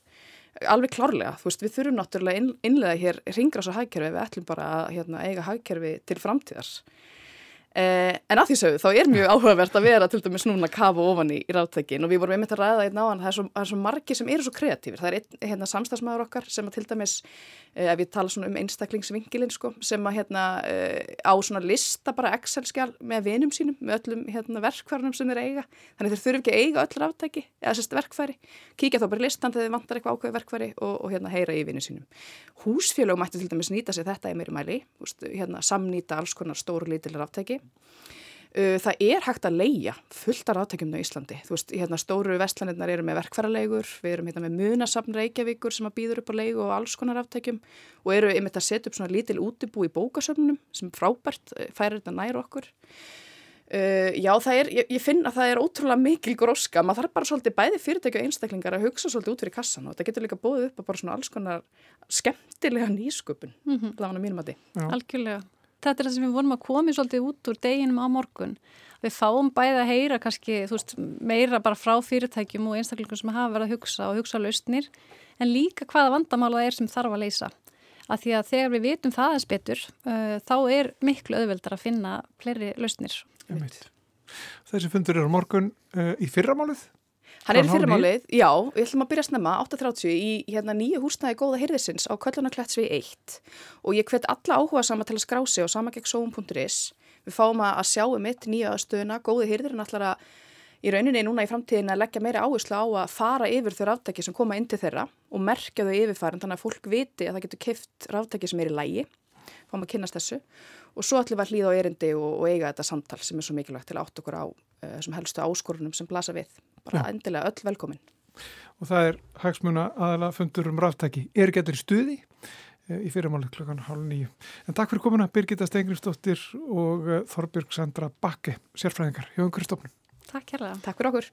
Alveg klárlega, þú veist, við þurfum náttúrulega innlega hér ringrás á hagkerfi við ætlum bara að hérna, eiga hagkerfi til framtíðars. Eh, en að því sögðu, þá er mjög áhugavert að vera til dæmis núna að kafa ofan í, í ráttækin og við vorum einmitt að ræða einn á hann. Það er svo, svo margi sem eru svo kreatífir. Það er einn hérna, samstagsmaður okkar sem að til dæmis eh, ef við tala svona um einstaklingsvingilin sko, sem að hérna eh, á svona lista bara Excel-skjál með vinum sínum með öllum hérna, verkfærunum sem þeir eiga. Þannig þeir þurfi ekki að eiga öll ráttæki eða sérst verkfæri, kíkja þá bara listan þegar þeir vantar eitthvað ákveð verkfæri og, og hérna heyra í vinum sínum. Húsfélög mætti til dæmis nýta sig þetta í mér mæli, hérna, samnýta alls konar stóru lítilega ráttæki Það er hægt að leia fullt af ráttækjum á Íslandi. Þú veist, hérna stóru vestlanirnar eru með verkfæralegur, við erum hérna með munasafn Reykjavíkur sem að býður upp á leigu og alls konar ráttækjum og eru einmitt að setja upp svona lítil útibú í bókasöfnunum sem frábært færir þetta nær okkur. Uh, já, það er, ég, ég finn að það er ótrúlega mikil gróska, maður þarf bara svolítið bæði fyrirtæki og einstaklingar að hugsa svolítið út fyrir kassan og þetta getur líka bóðið upp að bara svona alls konar skemmtilega nýsköpun, mm -hmm. allavega mínum að því. Algjörlega þetta er það sem við vorum að koma svolítið út úr deginum á morgun. Við fáum bæði að heyra kannski, veist, meira bara frá fyrirtækjum og einstaklingum sem hafa verið að hugsa og hugsa lausnir, en líka hvaða vandamála er sem þarf að leysa. Að því að þegar við vitum það eins betur, uh, þá er miklu auðveldar að finna fleiri lausnir. Þessi fundur eru morgun uh, í fyrramálið? Hann er í fyrirmálið, já, við ætlum að byrja snemma 8.30 í hérna, nýju húsnæði góða hyrðisins á Köllunarklættsvið 1 og ég hvet alla áhuga sama til að skrá sig á samageggsóum.is Við fáum að, sjá um mitt nýja stöðuna, góði hýrðirinn allar að í rauninni núna í framtíðin að leggja meiri áherslu á að fara yfir þau ráftæki sem koma inn til þeirra og merkja þau yfirfærin þannig að fólk viti að það getur keift ráftæki sem er í lægi, fáum að kynast þessu. Og svo ætlum við að hlýða á erindi og, og eiga þetta samtal sem er svo mikilvægt til að átt okkur á uh, þessum helstu áskorunum sem blasa við. Bara Já. endilega öll velkomin. og það er hagsmuna aðalega fundur um ráftæki. Er getur stuði eh, í fyrirmáli klokkan hálf nýju. En takk fyrir komuna Birgitta Stengriðsdóttir og eh, Þorbjörg Sandra Bakke, sérfræðingar hjá umhverfstofnun. Takk kærlega. Takk fyrir okkur.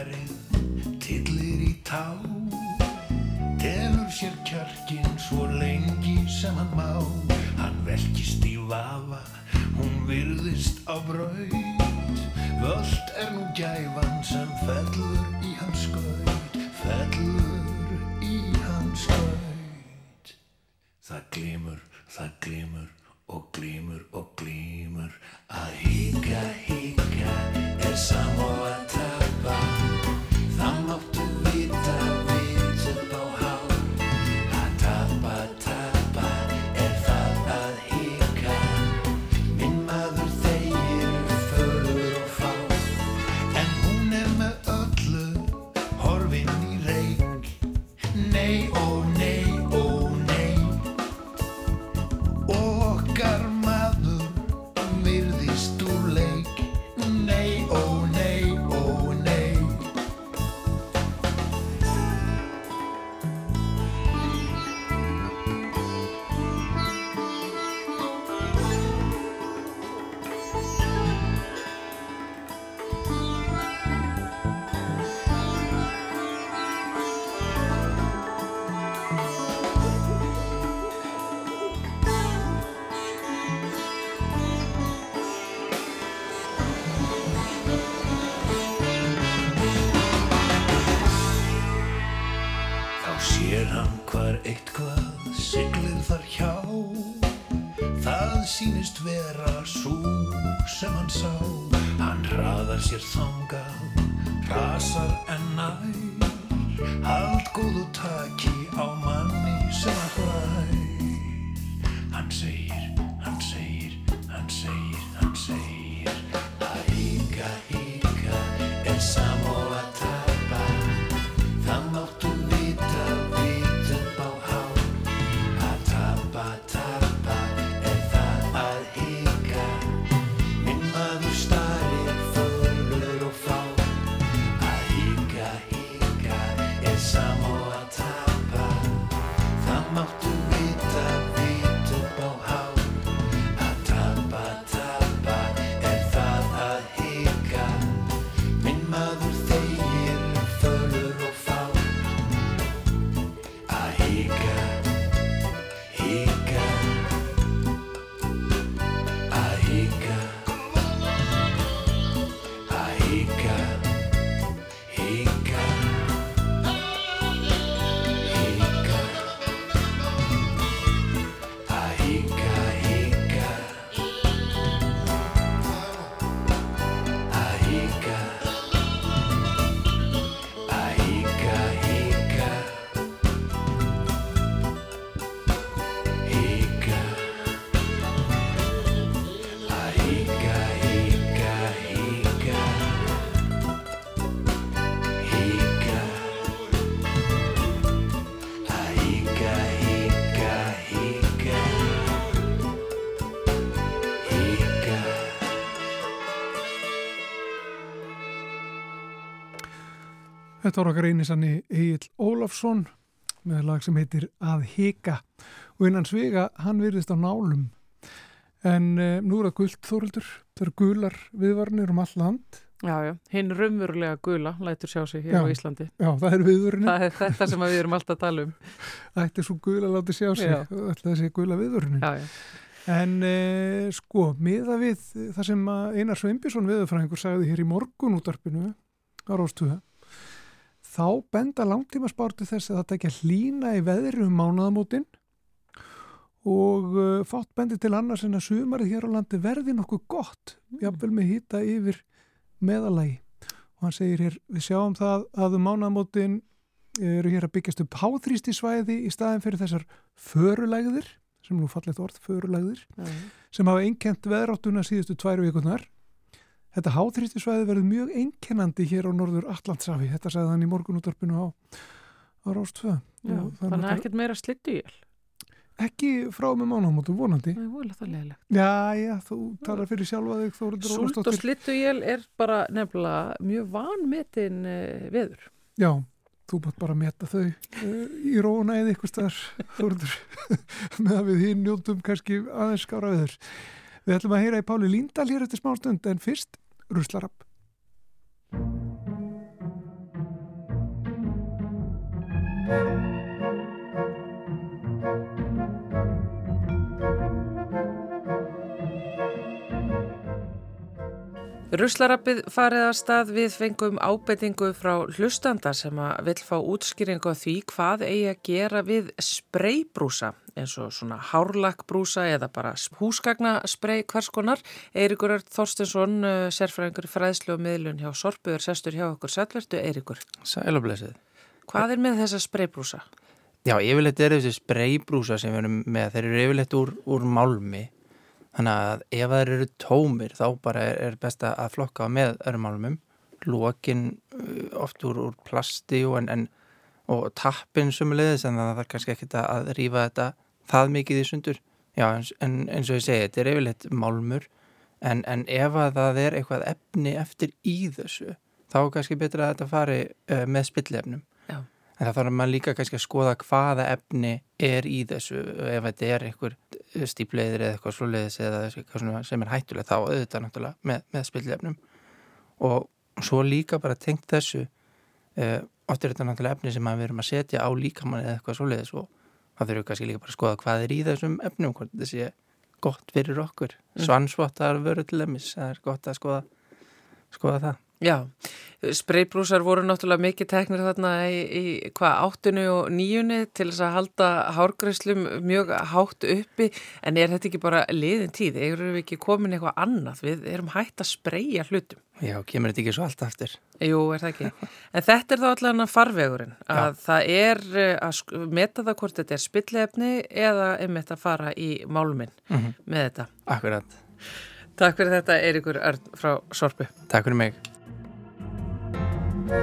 Af skarið, tillir í tá Telur sér kjarkin svo lengi sem hann má. Hann velkist í vafa, hún virðist á braut. Völd er nú gæfan sem fellur í hans skaut Fellur í hans skaut. Það glímur, það glímur og glímur og glímur Að híka, híka er sam og að tapa Þetta var okkar einisanni Egil Ólafsson með lag sem heitir Að hika og innan svega hann virðist á nálum. En uh, nú er það gullt þórildur, það eru gular viðvarnir um all land. Já, já, hinn raunverulega gula lætur sjá sig hér Já. á Íslandi. Já, það er viðvörinu. Það er þetta sem við erum alltaf að tala um. Ætti svo gula láti sjá sig, ætla þessi gula já. En uh, sko, miða við það sem Einar Sveinbjörnsson viðurfræðingur sagði hér í morgun útarpinu á Róstöða, þá benda langtíma spárti þess að það tekja hlína í veðri um mánaðamótin og uh, fátt bendi til annars en að sumarið hér á landi verði nokkuð gott, jafnvel með hýta yfir meðalagi. Og hann segir hér, við sjáum það að um mánaðamótin eru hér að byggjast upp háþrýstisvæði í staðin fyrir þessar förulegðir, sem nú fallið orð, förulegðir, sem hafa einkent veðráttuna síðustu tvær vikunar. Þetta háþrýstisvæði verður mjög einkennandi hér á norður Allandsafi. Þetta sagði hann í morgunúttarpinu á, á Rástfö. já. Þannig að ekkert meira slittu ég. Ekki frá með mánamótu, vonandi. Það er volið það leðilegt. Já, já, þú talar fyrir sjálfa þig, Þórildur Súlt og Ólafsdóttir. slittu ég er bara nefnilega mjög vanmetin uh, veður. Já, þú bátt bara að meta þau uh, í róna eða ykkur staðar, (laughs) Þórildur, (laughs) með að við hinn njóttum kannski aðeins skára viður. Við ætlum að heyra í Páli Líndal hér eftir smá stund, en fyrst Ruslarapp. Ruslarappið farið að stað við fengum ábendingu frá hlustanda sem að vill fá útskýringu því hvað eigi að gera við spreybrúsa eins og svona hárlakkbrúsa eða bara húsgagnasprey hvers konar. Eirikur Þorstinsson, uh, sérfræðingur fræðslu og miðlun hjá Sorpu, er sestur hjá okkur sælvertu Eirikur. Sælublesið. Hvað er með þessa spreybrúsa? Já, yfirleitt eru þessi spreybrúsa sem við erum með, þeir eru yfirleitt úr, úr málmi. Þannig að ef þeir eru tómir þá bara er, er best að flokka með öðrum málmum. Lókin uh, oft úr, úr plasti og, en, en, og tappin sumulegðis en það er kannski ekkit að, rífa þetta það mikið í sundur. Já, en, eins og ég segi, þetta er yfirleitt málmur en, en ef að það er eitthvað efni eftir í þessu þá er kannski betra að þetta fari uh, með spillefnum. En það þarf maður líka kannski að skoða hvaða efni er í þessu. Ef þetta er einhver stípleiðir eða eitthvað svoleiðis eða eitthvað sem er hættulega þá auðvitað náttúrulega með, með spillefnum og svo líka bara tengt þessu uh, oft er þetta náttúrulega efni sem við erum að setja á líkamann eða eitthvað svoleiðis og það þurfum kannski líka bara að skoða hvað er í þessum efnum hvort þetta sé gott fyrir okkur. Svansvottar vöru til dæmis það er gott að skoða, skoða það Já, spreybrúsar voru náttúrulega mikið teknir þarna í, í hvað, áttunu og níunni til þess að halda hárgræslum mjög hátt uppi en er þetta ekki bara liðin tíð? Erum við ekki komin eitthvað annað? Við erum hægt að spreyja hlutum. Já, kemur þetta ekki svo allt aftur Jú, er það ekki. En þetta er þá allan að farvegurinn að það er eh, að meta það hvort þetta er spillefni eða einmitt að fara í málminn Mhm. með þetta. Akkurat, Takk fyrir þetta Eirikur Örn frá Sorpu. takk fyrir mig Fyrir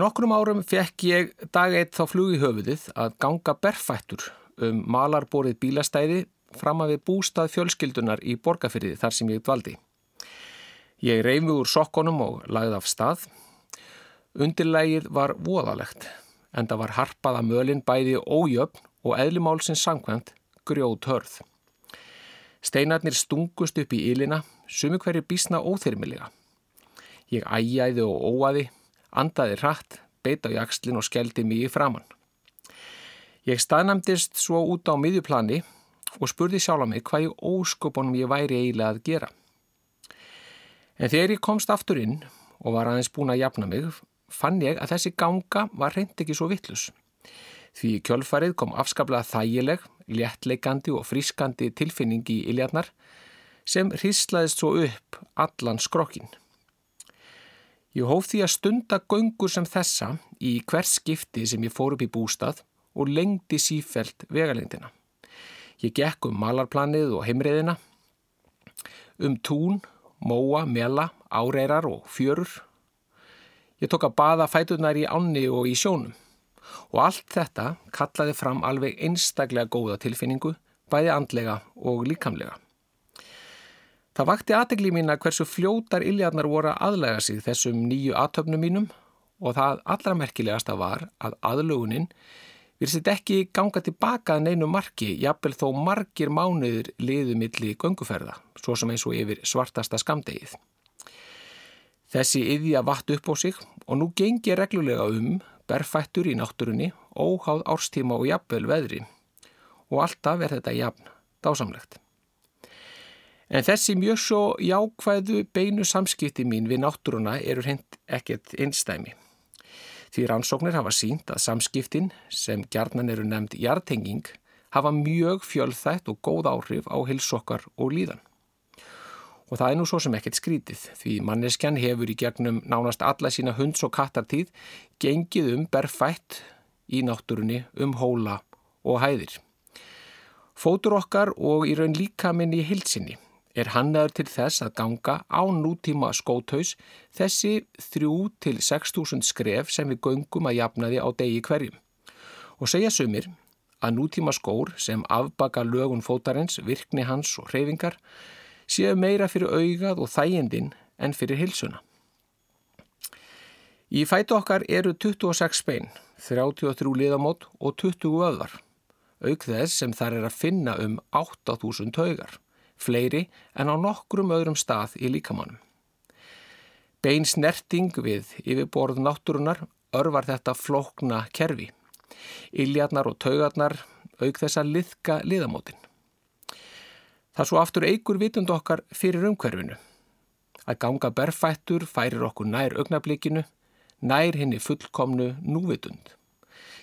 nokkrum árum fekk ég dag eitt þá flug í höfuðið að ganga berfættur um malarborið bílastæði fram að við bústað fjölskyldunar í borgarfyrði þar sem ég dvaldi. Ég reyfi úr sokkonum og lagði af stað. Undirlægið var voðalegt en það var harpað að mölin bæði ójöfn og eðlimálsins samkvæmt grjót hörð. Steinarnir stungust upp í ylina, sumi hverju bísna óþyrmilega. Ég ægæði og óaði, andaði hratt, beit á jakslinn og skeldi mig í framann. Ég staðnæmdist svo út á miðjuplani og spurði sjálf mig hvað ég ósköpunum ég væri eiginlega að gera. En þegar ég komst aftur inn og var aðeins búin að jafna mig, fann ég að þessi ganga var reynd ekki svo vittlus. Því kjölfarið kom afskaplega þægileg, léttleikandi og frískandi tilfinning í iljarnar sem hríslaðist svo upp allan skrokkin. Ég hóf því að stunda göngur sem þessa í hvers skipti sem ég fór upp í bústað og lengdi sífelt vegalengdina. Ég gekk um malarplanið og heimriðina, um tún, móa, mela, áreirar og fjörur. Ég tók að baða fæturnar í ánni og í sjónum Og allt þetta kallaði fram alveg einstaklega góða tilfinningu, bæði andlega og líkamlega. Það vakti aðtegli mína hversu fljótar iljarnar voru að aðlega sig þessum nýju aðtöfnum mínum og það allra merkilegasta var að aðlugunin virðist ekki ganga tilbaka að neinu marki, jafnvel þó margir mánuður liðumilli gönguferða, svo sem eins og yfir svartasta skamdegið. Þessi yðja vatt upp á sig og nú gengi reglulega um berfættur í náttúrunni, óháð árstíma og jafnvel veðri og alltaf er þetta jafn dásamlegt. En þessi mjög svo jákvæðu beinu samskipti mín við náttúruna eru hend ekkert einstæmi. Því rannsóknir hafa sínt að samskiptin, sem gjarnan eru nefnd jartenging, hafa mjög fjölþætt og góð áhrif á hilsokkar og líðan. Og það er nú svo sem ekkert skrítið, því manneskjan hefur í gegnum nánast alla sína hunds- og kattartíð gengið um berfætt í náttúrunni um hóla og hæðir. Fótur okkar og í raun líka minn í hilsinni er hannaður til þess að ganga á nútíma skótaus þessi 3-6.000 skref sem við göngum að jafnaði á degi hverjum. Og segja sumir að nútíma skór sem afbaka lögun fótarins, virkni hans og hreyfingar séu meira fyrir augað og þægindin en fyrir hilsuna. Í fætu okkar eru 26 bein, 33 liðamót og 20 öðvar, auk þess sem þar er að finna um 8.000 taugar fleiri en á nokkrum öðrum stað í líkamannum. Bein snerting við yfirborð náttúrunar örvar þetta flókna kerfi. Iljarnar og taugarnar auk þess að liðka liðamótin. Það svo aftur eigur vitund okkar fyrir umhverfinu. Að ganga berfættur færir okkur nær augnablikinu, nær henni fullkomnu núvitund.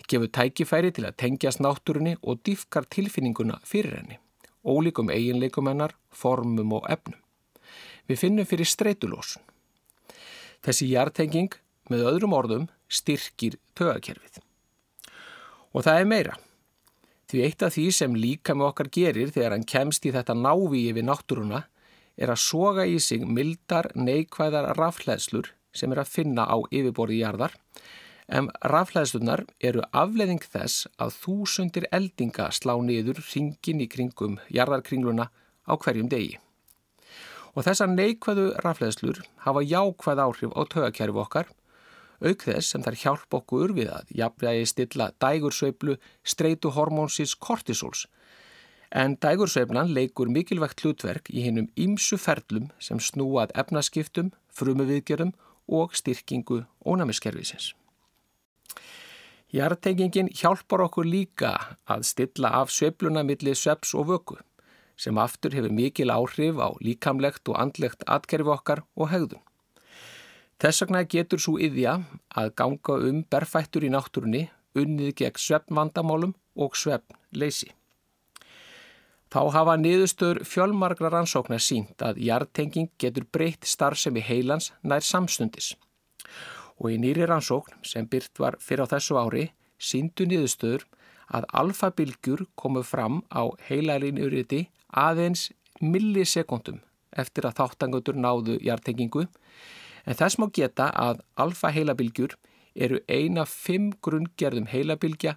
Gefur tækifæri til að tengjast náttúrunni og diffkar tilfinninguna fyrir henni ólíkum eiginleikum hennar, formum og efnum. Við finnum fyrir streytulósun. Þessi hjartenging með öðrum orðum styrkir tögakerfið. Og það er meira. Því eitt af því sem líka með okkar gerir þegar hann kemst í þetta návíi við náttúruna er að soga í sig mildar neikvæðar rafleðslur sem er að finna á yfirborði jarðar en rafleðslunar eru afleðing þess að þúsundir eldinga slá niður ringin í kringum jarðarkringluna á hverjum degi. Og þessar neikvæðu rafleðslur hafa jákvæð áhrif á tögakerfi okkar, auk þess sem þær hjálp okkur við að jafnvegi stilla dægursveiflu streitu hormónsins kortisóls, en dægursveiflan leikur mikilvægt hlutverk í hinnum ímsu ferlum sem snúað efnaskiptum, frumuviðgerðum og styrkingu ónæmiskerfisins. Hjartengingin hjálpar okkur líka að stilla af svepluna millir sveps og vöku sem aftur hefur mikil áhrif á líkamlegt og andlegt atkerfi okkar og hegðun. Þess vegna getur svo yðja að ganga um berfættur í náttúrunni unnið gegn sveppvandamálum og sveppnleysi. Þá hafa niðurstöður fjölmargra rannsóknar sínt að hjartenging getur breytt starfsemi heilans nær samstundis og í nýri rannsókn sem byrt var fyrir á þessu ári síndu niðurstöður að alfabilgjur komu fram á heilalinuriti aðeins millisekundum eftir að þáttangutur náðu hjartengingu en þess má geta að alfa-heilabilgjur eru eina fimm grunngerðum heilabilgja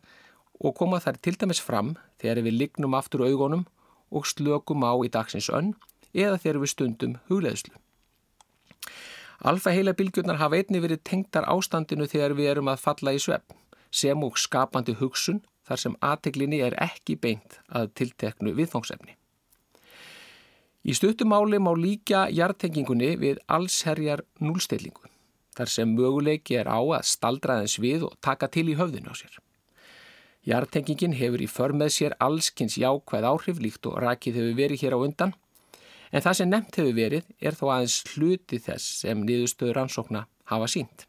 og koma þær til dæmis fram þegar við lignum aftur augunum og slökum á í dagsins önn eða þegar við stundum hugleðslu. Alfa-heila bylgjurnar hafa einni verið tengtar ástandinu þegar við erum að falla í svepp, sem og skapandi hugsun þar sem aðteglinni er ekki beint að tilteknu viðfóngsefni. Í stuttumáli má líka hjartengingunni við allsherjar núlstillingu, þar sem möguleiki er á að staldraðins við og taka til í höfðinu á sér. Hjartengingin hefur í för með sér allskins jákvæð áhrif líkt og rakið hefur verið hér á undan En það sem nefnt hefur verið er þó aðeins hluti þess sem niðurstöður ansókna hafa sínt.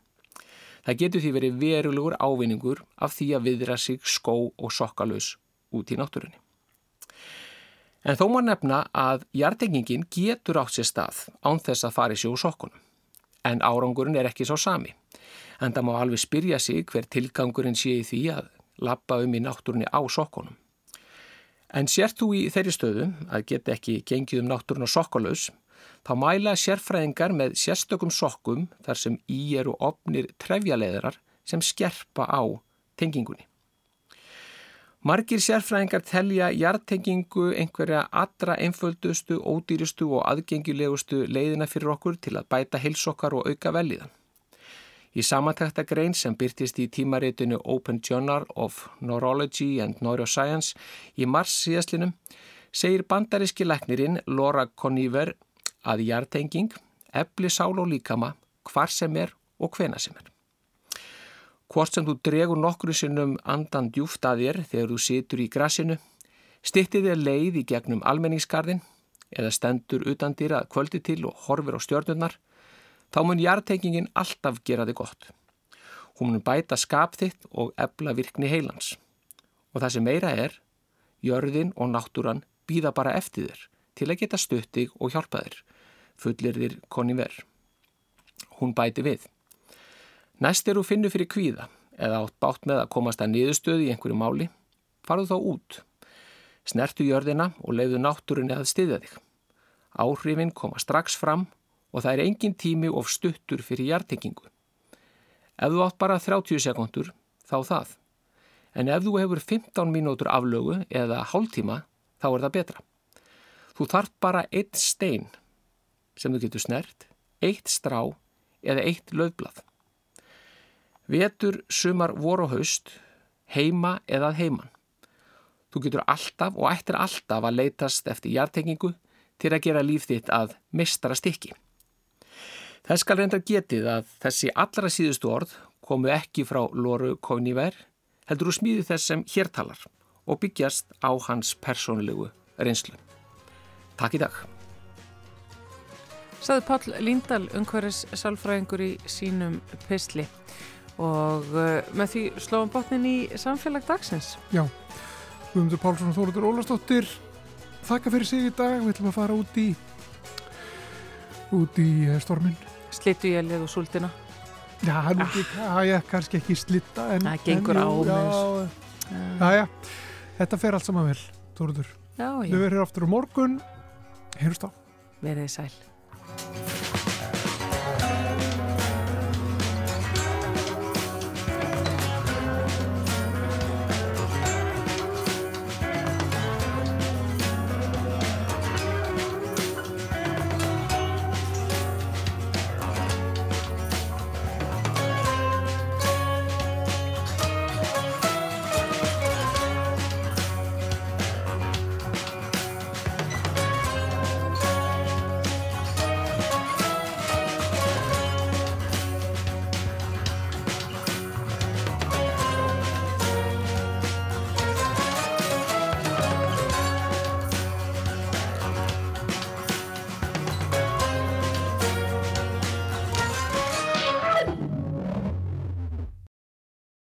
Það getur því verið verulegur ávinningur af því að viðra sig skó og sokkalus út í náttúrunni. En þó má nefna að hjartengingin getur átt sér stað án þess að fari sér úr sokkunum. En árangurinn er ekki svo sami. En það má alveg spyrja sig hver tilgangurinn sé í því að lappa um í náttúrunni á sokkunum. En sért þú í þeirri stöðu að geta ekki gengið um náttúrun og sokkalaus, þá mæla sérfræðingar með sérstökum sokkum þar sem í eru opnir trefjaleðrar sem skerpa á tengingunni. Margir sérfræðingar telja jartengingu einhverja allra einföldustu, ódýrustu og aðgengilegustu leiðina fyrir okkur til að bæta heilsokkar og auka velíðan. Í samantækta grein sem byrtist í tímaritinu Open Journal of Neurology and Neuroscience í mars síðastlinum segir bandaríski læknirinn Laura Conniver að jartenging efli sál og líkama hvar sem er og hvena sem er. Hvort sem þú dregur nokkru sinnum andan djúft að þér þegar þú situr í grassinu, stittir þér leið í gegnum almenningskarðin eða stendur utan dýra kvöldi til og horfir á stjörnurnar, þá mun jartengingin alltaf gera þig gott. Hún mun bæta skap þitt og ebla virkni heilans. Og það sem meira er, jörðin og náttúran býða bara eftir þér til að geta stuttig og hjálpa þér, fullir þér koni verð. Hún bæti við. Næst er þú finnur fyrir kvíða eða átt bátt með að komast að niðurstöði í einhverju máli, farðu þá út. Snertu jörðina og leiðu náttúrunni að styðja þig. Áhrifin koma strax fram og það er engin tími of stuttur fyrir hjartengingu. Ef þú átt bara 30 sekundur, þá það. En ef þú hefur 15 mínútur aflögu eða hálftíma, þá er það betra. Þú þarf bara eitt stein sem þú getur snert, eitt strá eða eitt löfblad. Vetur, sumar, vor og haust, heima eða heiman. Þú getur alltaf og ættir alltaf að leitast eftir hjartengingu til að gera líf þitt að mistara stykki. Þess skal reyndar getið að þessi allra síðustu orð komu ekki frá Lóru Kogníver, heldur úr smíði þess sem hér talar og byggjast á hans persónulegu reynslu. Takk í dag. Saði Pál Líndal, umhverfis sálfræðingur í sínum pysli og uh, með því slóðum botnin í samfélag dagsins. Já, Guðmundur Pálsson og Þóruður Ólastóttir þakka fyrir sig í dag, við ætlum að fara út í út í eh, stormin Slitu ég leðu súldina. Já, nú ekki, ah. já, kannski ekki slitta en, Það gengur en, á með já, já, já, þetta fer allt saman vel Þóruður, Já, við já, verðum hér aftur á morgun. Heyrust á verið sæl.